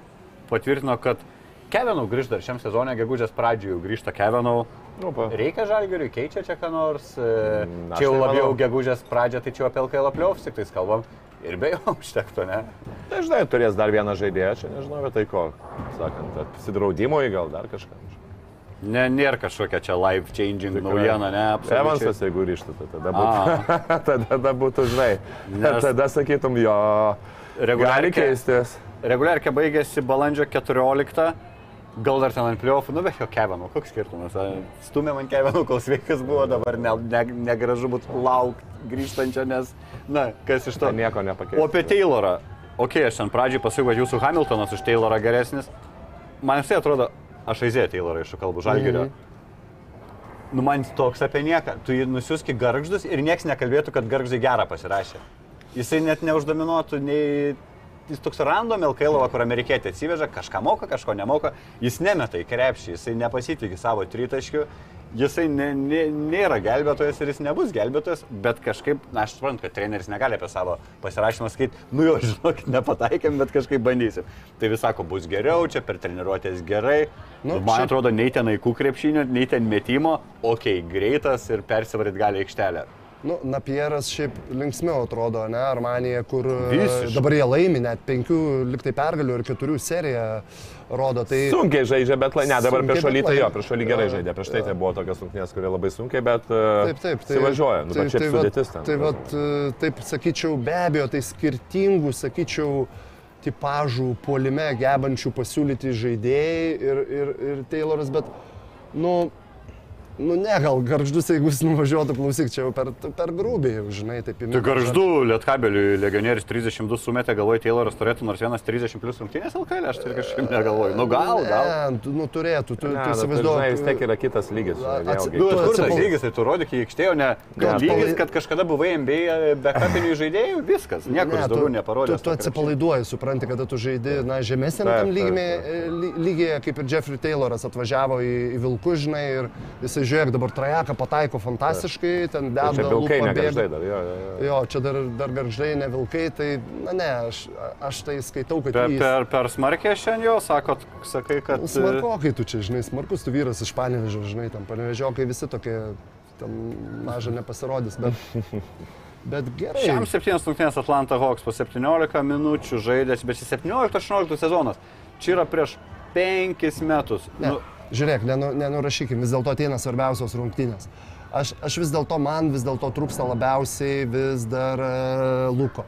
patvirtino, kad Kevinau grįž dar šiam sezonė, gegužės pradžioje grįžta Kevinau. Nu, pa. Reikia žalgeriui, keičia čia ką nors. e, Mm, Čia jau labiau manau. gegužės pradžia, tai čia jau apie LKL pliovs tik tais kalbam. Ir be jo <laughs> užtektų, ne? Tai žinai, turės dar vieną žaidėją, čia nežinau, bet tai ko, sakant, apsidraudimui gal dar kažką. ne nėra kažkokia čia life changing Tikrai. naujiena, ne? absoliučiai. Evansas, jeigu grįžtų, tai tada būtų, <laughs> tada, būtų, žinai, Nes- tada sakytum, jo, gali Reguliarkė, keistis. reguliarkė baigėsi balandžio 14. Gal dar ten ant pliovų, nu bet jo Kevinų, koks skirtumas. Stumė man Kevinų, kol sveikas buvo, dabar ne, ne, negražu būtų laukti grįžtančio, nes, na, kas iš to. Tai nieko nepakeis. O apie Taylorą. Ok, aš ten pradžiai pasakiau, kad jūsų Hamiltonas už Taylorą geresnis. Man visai atrodo, aš Aizėję Taylorą iš kalbų žalgerio. Nu man toks apie nieką. Tu jį nusiuski garždus ir niekas nekalbėtų, kad garždai gerą pasirašė. Jisai net neuždominuotų nei... Jis toks random LKL, kur amerikietė atsiveža, kažką moka, kažko nemoka, jis nemeta į krepšį, jisai nepasitikė savo tritaškių, jisai ne, ne, nėra gelbėtojas ir jis nebus gelbėtojas, bet kažkaip, na aš suprantu, kad treneris negali apie savo pasirašymą sakyti, nu jo, <laughs> žinok, nepataikėm, bet kažkaip bandysim. Tai vis sako, bus geriau, čia per treniruotės gerai. Nu, Man šiaip- atrodo, nei ten aikų krepšinio, nei ten metimo, okei, okay, greitas ir persivaryt gali aikštelę. Nu, Napieras šiaip linksmiau atrodo, ne, Armanija, kur e, Visiškai. dabar jie laimi net penkių liktai pergalių ir keturių seriją rodo. Tai Sunkiai žaidžia, bet ne, dabar prieš bet šalytą jo, prieš šalį gerai žaidė, prieš tai tai buvo tokios rungtynės, kurie labai sunkiai, bet e, Taip, taip. Tai, įsivažiuoja, nu, bet šiaip vat- sudėtis ten. Tai vat, e, taip sakyčiau, be abejo, tai skirtingų, sakyčiau, tipažų puolime gebančių pasiūlyti žaidėjai ir, ir, ir Tayloras, bet, nu, nu ne, gal garždus, jeigu jis nuvažiuotų, klausyk, čia jau per, per grubiai, jau, žinai, taip įmė. Tai garždu Lietkabeliui legionierius 32 sumetė, galvoju, Tayloras turėtų nors vienas 30 plus rungtynės LKL, aš tai kažkaip negalvoju. Nu gal, gal. Ne, tu, nu turėtų, tu, Ne, tu tai, įsivaizduoji. žinai, vis tiek yra kitas lygis. žinai, Atsi- vėlgi. Nu, Tu kur tas lygis, tai tu rodyk į aikštę, o ne Tu lygis, kad kažkada buvai MBA backupinių žaidėjų, viskas, niekur ne, daugiau neparodė. Tu, tu atsipalaiduoji, supranti, kada tu žaidi, na, žemesnėme tam ly- lygyje, kaip ir Jeffrey Tayloras atvažiavo į, į Vilkus, žinai, ir jisai žiūrėk, dabar trajeką pataiko fantastiškai, ten Tai deda Čia vilkai negaždai bėga. dar, jo, jo, jo. Jo, čia dar, dar garždai, ne vilkai, tai, na ne, aš, aš tai skaitau, kad Per, jis... per, per smarkiai šiandien jo, sakot, sakai, kad... e, Smarkokai tu čia, žinai, smarkus tu vyras iš panevežio, žinai, tam panevežiokai visi tokie, tam maža nepasirodys, bet, <laughs> bet gerai. Šiam 7 rungtynės Atlanta Hawks po 17 minučių žaidęs, bet 17-18 sezonas. Čia yra prieš 5 metus. Ne, Nu, žiūrėk, nenu, nenurašykim, vis dėlto ateina svarbiausios rungtynės. Aš, aš vis dėlto, man vis dėlto trūksta labiausiai vis dar uh, Luko.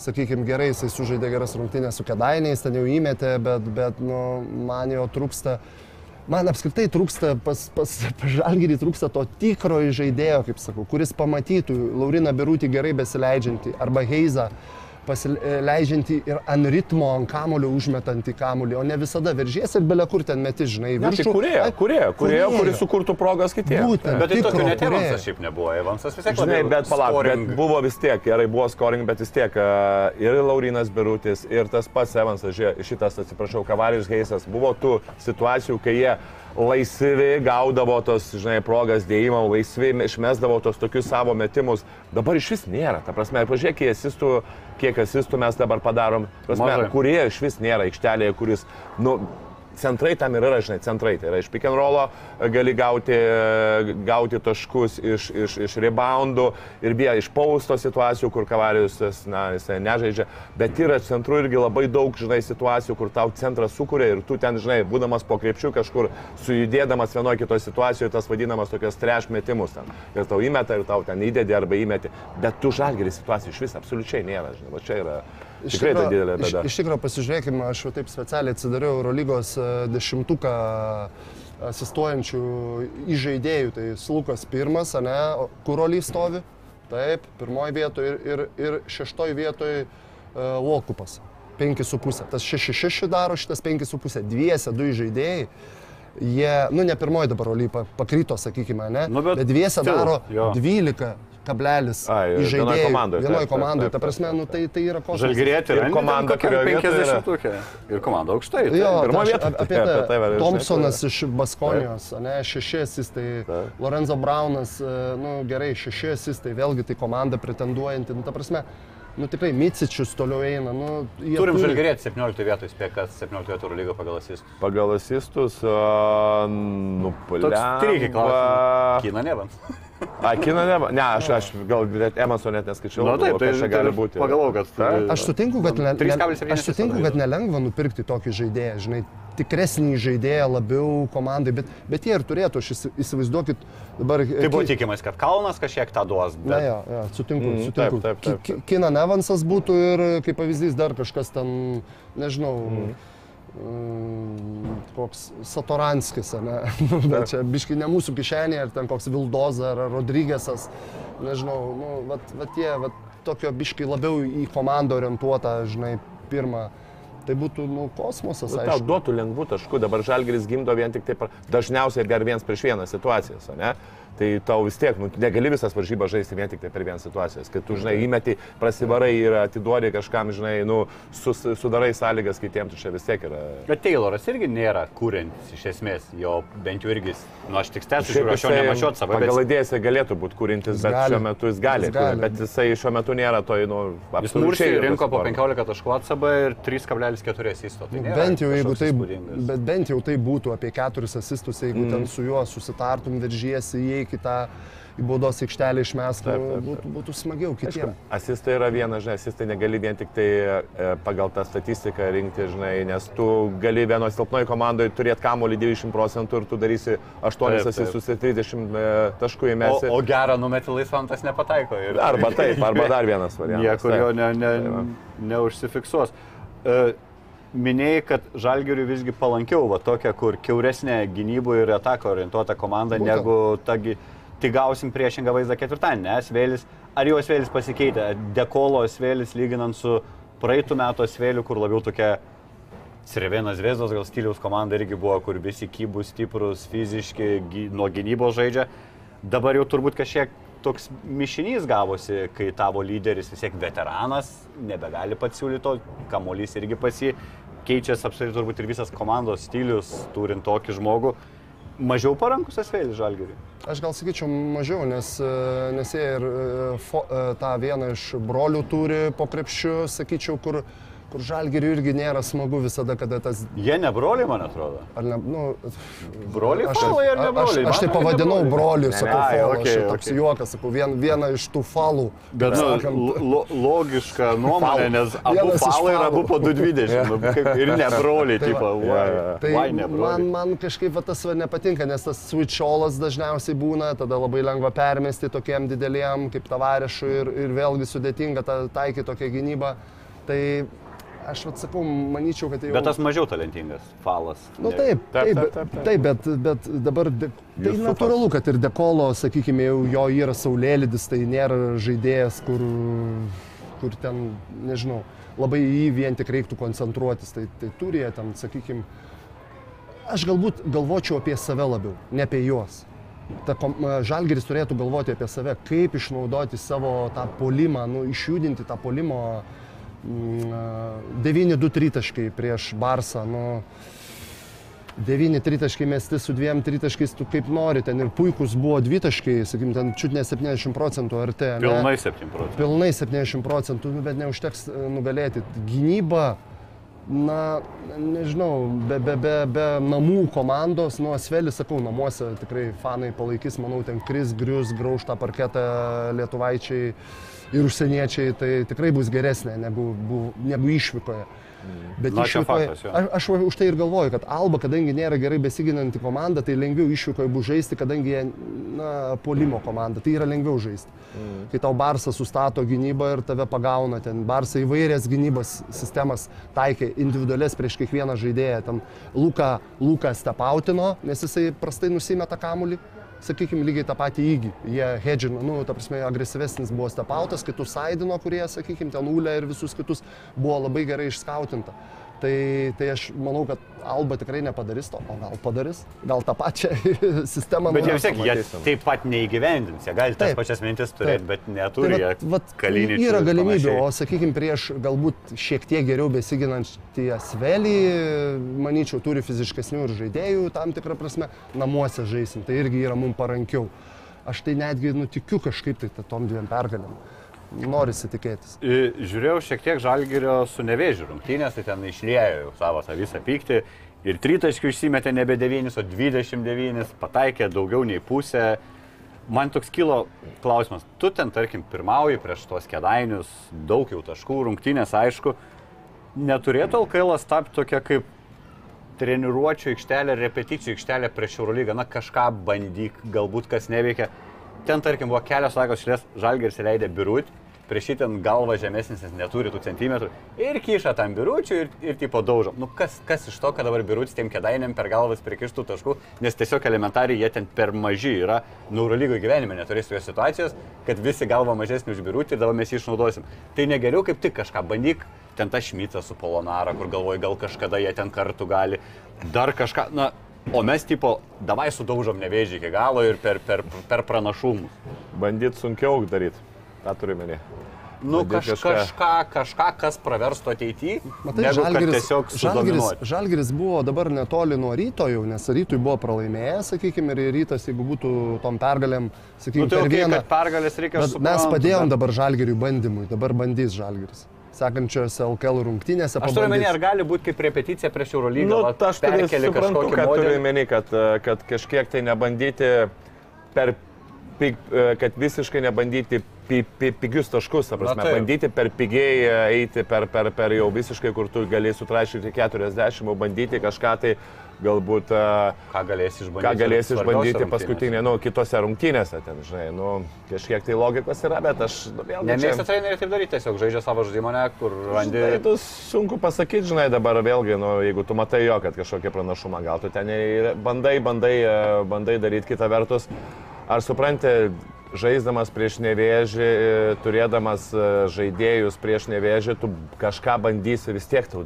Sakykime, gerai, jisai sužaidė geras rungtynės su kedainiais, ten jau įmetė, bet, bet nu, man jo trūksta. Man apskritai trūksta, pas, pas, <laughs> pas Žalgirį trūksta to tikrojo žaidėjo, kaip sakau, kuris pamatytų Lauriną Birutį gerai besileidžiantį arba Heizą pasileidžiantį ir ant ritmo, ant kamulio užmetantį kamulį, o ne visada veržies ir belia kur ten meti, žinai, Ne, tai kurėjo, kurėjo, kurėjo, kūrėjo. kuris sukurtų progas kitiems. Būtent. Bet tai tokio net. Evansas šiaip nebuvo. Evansas vis tiek Žinai, bet palauk, bet buvo vis tiek, gerai, buvo scoring, bet vis tiek a, ir Laurinas Birutis, ir tas pats Evansas, šitas, atsiprašau, Kavarijus Heisas, buvo tų situacijų, kai jie laisvi gaudavo tos, žinai, progas dėjimo, laisvi išmesdavo tos tokius savo metimus. Dabar iš vis nėra. Ta prasme, pažiūrėk, kiek asistų, kiek asistų mes dabar padarom. Prasme, kurie iš vis nėra aikštelėje, kuris, nu, centrai tam ir yra, žinai, centrai. Tai yra iš pick and rollo gali gauti, gauti taškus iš, iš, iš reboundų ir beje iš pausto situacijų, kur kavarijus, na, jisai nežaidžia. Bet yra centrų irgi labai daug, žinai, situacijų, kur tau centras sukuria ir tu ten, žinai, būdamas po krepšių kažkur sujudėdamas vienoje kitoje situacijoje, tas vadinamas tokias treš metimus ten. Ir tau įmeta ir tau ten įdedi arba įmeti. Bet tu žalgerį situacijų iš vis absoliučiai nėra, žinai. Va čia yra Iš tikrai tikro- didelė Iš, bėda. iš tikrųjų, pasižiūrėkime, aš jau taip specialiai atsidariau Eurolygos e, dešimtuką asistuojančių įžaidėjų. Tai Slukas pirmas, ne, Kurolį stovi, taip, pirmoji vietoje ir, ir, ir šeštoji vietoje uh, Lokupas. 5,5. Tas 6,6 daro, šitas 5,5. Dviese du įžaidėjai. Jie, nu ne pirmoji dabar Olypa, pakrito, sakykime, ne? Nu, bet bet dviese daro jo. 12 kablelis Ai, vienoj įžaidėjų. komandoj, taip, Vienoj taip, komandoj. taip, Ta prasme, nu tai, tai yra kosmosas. Žalgirėti Ir komanda, kurioje vietoje yra. 50 Ir komanda aukštai. Jo, taip. pirmoj tai aš vietoj, apie tai apie tai tai. Thompsonas iš Baskonijos, ne, šeši asistai. Lorenzo Braunas, e, nu gerai, šeši asistai, vėlgi tai komanda pretenduojanti. Nu, ta prasme, nu tikrai Micičius toliau eina. Nu, Turim turi- žalgirėti 17 vietoj, spėk, kas 17 vietoj lygo pagal asistų. Pagal asistus, uh, nu, Toks triki klausimas. Kina Nevans. A, kino ne, ne, aš, aš gal net Emerson net neskaičiau. Nu, taip, tai- čia tai gali būti. pagalvojau, kad- Taip. Aš sutinku, kad, ne, ne, 3,7 aš sutinku, kad nelengva nupirkti tokį žaidėją, žinai, tikresnį žaidėją labiau komandai, bet, bet jie ir turėtų, aš įsi- įsivaizduokit dabar. Tai buvo tikimas, kad Kalnas kažkiek tą duos. Na, Bet... jo, jo, sutinku, Mm, sutinku. taip, taip, taip, ki- Kina Nevansas būtų ir, kaip pavyzdys, dar kažkas ten, nežinau, mm. Koks Satoranskis, ne? <laughs> Nu, bet čia biški ne mūsų kišenėje, ar ten koks Vildoza, ar Rodrygėsas, nežinau, nu, vat, vat tie, vat, tokio biški labiau į komandą orientuotą, žinai, pirmą. Tai būtų, nu, kosmosas, Nu, Tau duotų lengvų taškų, dabar Žalgeris gimdo vien tik taip, dažniausiai dar viens prieš vieną situacijas, ne? Tai tau vis tiek, nu, negali visas varžybas žaisti vien tik tai per vieną situacijas. Kai tu, žinai, įmeti, prasivarai ir atiduodi kažkam, žinai, nu, sus, sudarai sąlygas kitiems, tu čia vis tiek yra. Bet Tayloras irgi nėra kūrintis iš esmės, jo bent jau irgi, nu aš tik stebiu, Šiaip žiūriu, aš jo nemačiau savo, Pagal bet idėjas jisai galėtų būti kūrintis, Jis bet gali. šiuo metu jis gali, Jis gali. bet jisai šiuo metu nėra toj, nu, jis absoliučiai rinko po jokios 15 taškų atsabą ir 3,4 asisto. Tai nėra Bent jau, jeigu tai, bet bent jau tai būtų apie keturis asistus, jeigu mm. ten su juo susitartum, veržiesi, įeik į tą į baudos aikštelę išmes, Taip, nu, būtų, būtų smagiau kitiems. Asistai yra viena, žinai, asistai negali vien tik tai e, pagal tą statistiką rinkti, žinai, nes tu gali vienoje silpnoje komandoje turėti kamolį 90 procentų ir tu darysi 8 Taip, taip. asistus ir 30 e, taškų O, įmesi. o gerą numetį laisvam tas nepataiko. Ir, Arba taip, arba dar vienas variantas. Niekur jo ne, ne, neužsifiksuos. E, Minėjai, kad Žalgiriui visgi palankiau, va tokia, kur keuresnė gynybų ir atako orientuota komanda, Būtent. negu tagi, tai gausim priešingą vaizdą ketvirtadienį, nes Vėlis, ar jau Vėlis pasikeitė, Dekolo Vėlis lyginant su praeitų metų Vėliu, kur labiau tokia Srevenas Vėzos gal stiliaus komanda irgi buvo, kur visi kybus, stiprus, fiziški, gy, nuo gynybos žaidžia. Dabar jau turbūt kažkiek toks mišinys gavosi, kai tavo lyderis vis tiek veteranas, nebegali pats siūlyti to, kamuolys irgi pasi, keičiasi apskritai turbūt ir visas komandos stilius, turint tokį žmogų. Mažiau parankus asvėlis žalgiriui. Aš gal sakyčiau mažiau, nes, e, nes jie ir e, fo, e, tą vieną iš brolių turi po krepšiu, sakyčiau, kur, kur žalgiriui irgi nėra smagu visada, kada tas... Jie ne broliai, man atrodo. Ar ne, nu, Broliai aš, falai ar ne aš, broliai? aš tai Man pavadinau ne broliu, Ne, sakau, ai, falą, okay, toks okei. juokas, sakau, vien, vieną iš tų falų. Bet nu, sakant. lo, logiška nuomonė, nes abu falai falų. abu po 220. Nu, ir ne broliai, Tai va. tipo, why, jo. Tai why ne man, broliai. man kažkaip va, tas va, nepatinka, nes tas switcholas dažniausiai būna, tada labai lengva permesti tokiem dideliem kaip tavarešui ir, ir vėlgi sudėtinga ta, taikyti tokią gynybą. Tai aš atsakau, manyčiau, kad tai jau... Bet tas mažiau talentingas falas. Nu Ne- taip, Taip, taip, taip, taip, taip, bet, bet dabar de, tai natūralu, kad ir dekolo, sakykime, jau jo yra saulėlydis, tai nėra žaidėjas, kur kur ten, nežinau, labai į jį vien tik reiktų koncentruotis. Tai, tai turi jie ten, sakykime, aš galbūt galvočiau apie save labiau, ne apie juos. Ta žalgeris turėtų galvoti apie save, kaip išnaudoti savo tą polimą, nu, išjudinti tą polimo mm, 9-2 tritaškai prieš Barsą. Nu, 9 tritaškai mesti su dviem tritaškais, tu kaip nori, ten ir puikus buvo dvitaškai, sakykim, ten čiut ne 70 procentų RT. ane? Pilnai 7 procentų. Pilnai 70 procentų, nu, bet neužteks e, nugalėti. Gynyba, na, nežinau, be, be, be, be namų komandos, nu, Asvelis, sakau, namuose tikrai fanai palaikys, manau, ten Kris, Grius, grauž tą parketą lietuvaičiai ir užsieniečiai, tai tikrai bus geresnė negu, bu- negu išvykoje. Bet Na, išvykoje, faktas, aš, aš už tai ir galvoju, kad Alba, kadangi nėra gerai besiginanti komanda, tai lengviau išvykoje bus žaisti, kadangi jie, na, polimo komanda, tai yra lengviau žaisti. Mm. Kai tau Barsas sustato gynybą ir tave pagauna, ten Barsai įvairias gynybos sistemas taikė individualias prieš kiekvieną žaidėją. Ten Luka, Luka stepautino, nes jisai prastai nusimeta kamuolį. Sakykime, lygiai tą patį įgį. Jie hedžino, nu, ta prasme, agresyvesnis buvo stepautas, kitus saidino, kurie, sakykime, ten Ulė ir visus kitus buvo labai gerai išskautinta. Tai, tai aš manau, kad Alba tikrai nepadarys to, o gal padarys, gal tą pačią <laughs> sistemą. Bet jie vis tiek, jie taip pat neįgyvendins. Jie gali tas Taip. pačias mintis turėti, Taip. bet neturi. Tai vat, vat, kaliničių yra panašiai. o sakykime, prieš galbūt šiek tiek geriau besiginantį Asvelį, manyčiau, turi fiziškesnių ir žaidėjų, tam tikrą prasme, namuose žaisim, tai irgi yra mums parankiau. Aš tai netgi nutikiu kažkaip tai ta- tom dviem pergalėm. Norisi tikėtis. Žiūrėjau šiek tiek žalgerio su nevėžiu rungtynės, tai ten išliejo savo tą visą pyktį. Ir tritaškių išsimetė nebe 9, o 29, pataikė daugiau nei pusę. Man toks kilo klausimas, tu ten, tarkim, pirmauji prieš tuos kedainius, daug jau taškų, rungtynės, aišku, neturėtų LKL tapti tokia kaip treniruočio aikštelė, repeticijų aikštelė prieš Eurolygą, na kažką bandyk, galbūt kas neveikia. Ten, tarkim, buvo kelios lagos šlės, žalgeris leidė birut, prieš jį ten galva žemesnis, nes neturi tų centimetrų, ir kiša tam biručiui ir, ir tipo daužo. Nu kas, kas iš to, kad dabar birutis tiem kedainėm per galvas prikištų taškų, nes tiesiog elementariai jie ten per maži yra, Neurolygo gyvenime neturės tokios situacijos, kad visi galva mažesnį už birutį ir dabar mes jį išnaudosim. Tai negeriau kaip tik kažką bandyk, ten tą šmitą su Polonara, kur galvoji, gal kažkada jie ten kartu gali, dar kažką, na, o mes tipo, davai sudaužom nevėžį iki galo ir per, per, per pranašumus. Bandyt sunkiau daryti. Ta turiu menį. Nu, kaž, kažką, kažką, kas praverstų ateityje, Matai, žalgiris, sudominuoti. žalgiris buvo dabar netoli nuo ryto jau, nes rytui buvo pralaimėjęs, sakykime, ir rytas, jeigu būtų tom pergalėm, sakykime, Nu, tai per okay, vieną. kad pergalės reikia mes padėjom dabar žalgiriui bandymui, dabar bandys žalgiris. Sekančiose LKL rungtynėse. Aš turiu menį, ar gali būti kaip repeticija prieš Eurolygą, Nu, va, ta aš turiu perkeli suprantu, kažkokį kad turiu menį, kad, kad kažkiek tai nebandyti per, kad visiškai nebandyti pi, pi, pigius taškus, ta prasme, taip. bandyti per pigiai eiti, per, per, per jau visiškai, kur tu gali sutrašyti 40, o bandyti kažką tai galbūt, e, Ką galėsi išbandyti? ką galėsi išbandyti paskutinė, nu, kitose rungtynėse, ten, žinai, nu, kažkiek tai logikos yra, bet aš nu, vėl Nemėgsta treneriai taip daryti, tiesiog žaidžia savo žaidimą, ne, kur randi. Tai tu sunku pasakyti, žinai, dabar vėlgi, nu, jeigu tu matai jo, kad kažkokį pranašumą, gal tu ten ir bandai, bandai, e, bandai daryti kitą vertus. Ar supranti, žaisdamas prieš nevėžį, turėdamas e, žaidėjus prieš nevėžį, tu kažką bandysi vis tiek tu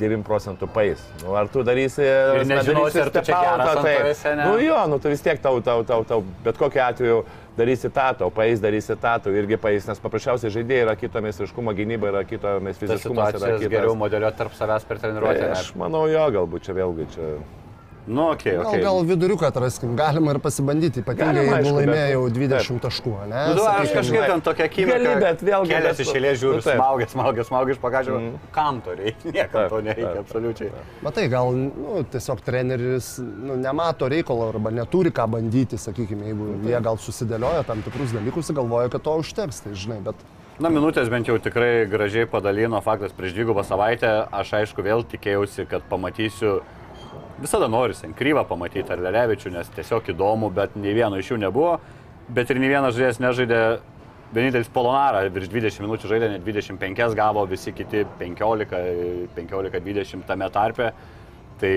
9 procentų pais. Nu, ar tu darysi... Ir nežinosi, ar tu čia geras tavęs, ne? Nu jo, nu tu vis tiek tau, tau, tau, tau, bet kokiu atveju darysi tą, tau pais, darysi tą, tau irgi pais, nes paprasčiausiai žaidėjai yra kito meistriškumo gynyba, yra kito situacijas kitas. geriau modeliuoti tarp savęs per treniruotę. Tai aš manau jo, galbūt čia vėlgi čia. Nu, okei, Gal, okei. gal viduriuką atraskim, galima ir pasibandyti, ypatingai jeigu bet- laimėjau 20 taškų, ne? Nu, du, aš kažkaip ten tokia akimirka. Gali, bet vėlgi, Kelias bet- iš eilės žiūriu, nu, taip. smaugia, smaugia, smaugia iš pagažio. Kam to reikia? <laughs> Niekam Taip, to nereikia, taip, absoliučiai. Matai, gal nu, tiesiog treneris nu, nemato reikalo arba neturi ką bandyti, sakykime, jeigu jie gal susidėlioja tam tikrus dalykus ir galvoja, kad to užteks, tai žinai, bet Na, minutės bent jau tikrai gražiai padalino faktas prieš dvigubą savaitę. Aš aišku vėl tikėjausi, kad pamatysiu, visada noriu Senkryvą pamatyti ar Lelevičių, nes tiesiog įdomu, bet nei vieno iš jų nebuvo. Bet ir nei vienas žaidėjas nežaidė, vienintelis Polonara virš 20 minučių žaidė, net 25 gavo, visi kiti 15-20 tame tarpe. Tai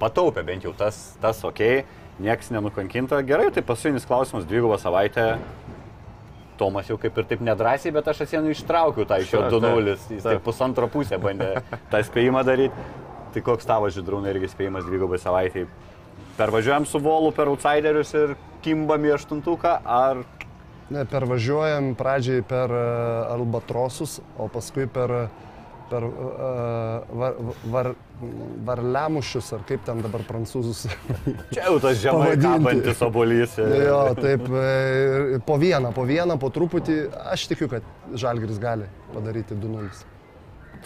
pataupė bent jau tas, tas ok, nieks nenukankinta. Gerai, tai paskutinis klausimas, dvigubą savaitę. Tomas jau kaip ir taip nedrasiai, bet aš atsienu ištraukiau tą iš jo Taip, 2-0, taip, jis taip. pusantro pusę bandė tą spėjimą daryti. Tai koks tavo žydrūnai irgi spėjimas dvigubai savaitėje? Pervažiuojam su volu per outsiderius ir kimbam į aštuntuką, ar Ne, pervažiuojam pradžiai per e, Albatrosus, o paskui per, per uh, var, var, Varliamušius, ar kaip ten dabar prancūzus. <laughs> čia jau tas žemai kabantis obolys. jo, taip, e, po vieną, po vieną, po truputį. Aš tikiu, kad Žalgris gali padaryti 2-0.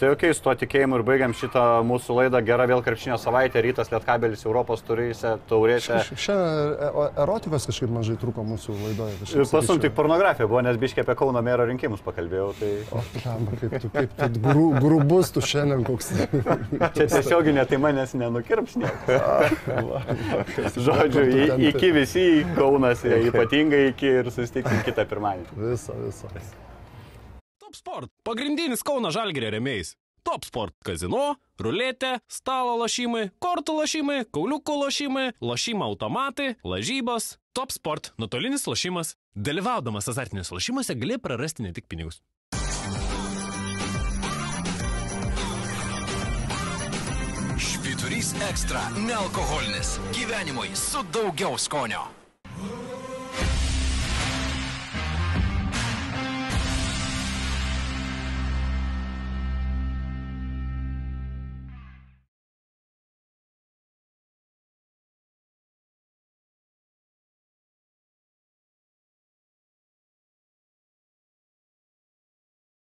Tai ok, su tuo tikėjimu ir baigiam šitą mūsų laidą. Gera vėl krepšinio savaitė, rytas Lietkabelis Europos turėjusią taurėse. Šiandien erotikos kažkaip mažai trūko mūsų laidoje. Pasum tik pornografija buvo, nes biškiai apie Kauno mero rinkimus pakalbėjau. Tai O, blemba, kaip tu, kaip tu gru, grubus tu šiandien koks. čia tiesioginė tai manęs nenukirps niekas. Žodžiu, į, iki visi Kaunas, ypatingai iki ir susitiksim kitą pirmadienį. Visą, visą. Top Sport - pagrindinis Kauno Žalgirio remėjais. Top Sport - kazino, ruletė, stalo lošimai, kortų lošimai, kauliukų lošimai, lošimo automatai, lažybos. Top Sport - nuotolinis lošimas. Dalyvaudamas azartiniuose lošimuose gali prarasti ne tik pinigus. Švyturys ekstra - nealkoholinis. Gyvenimui su daugiau skonio.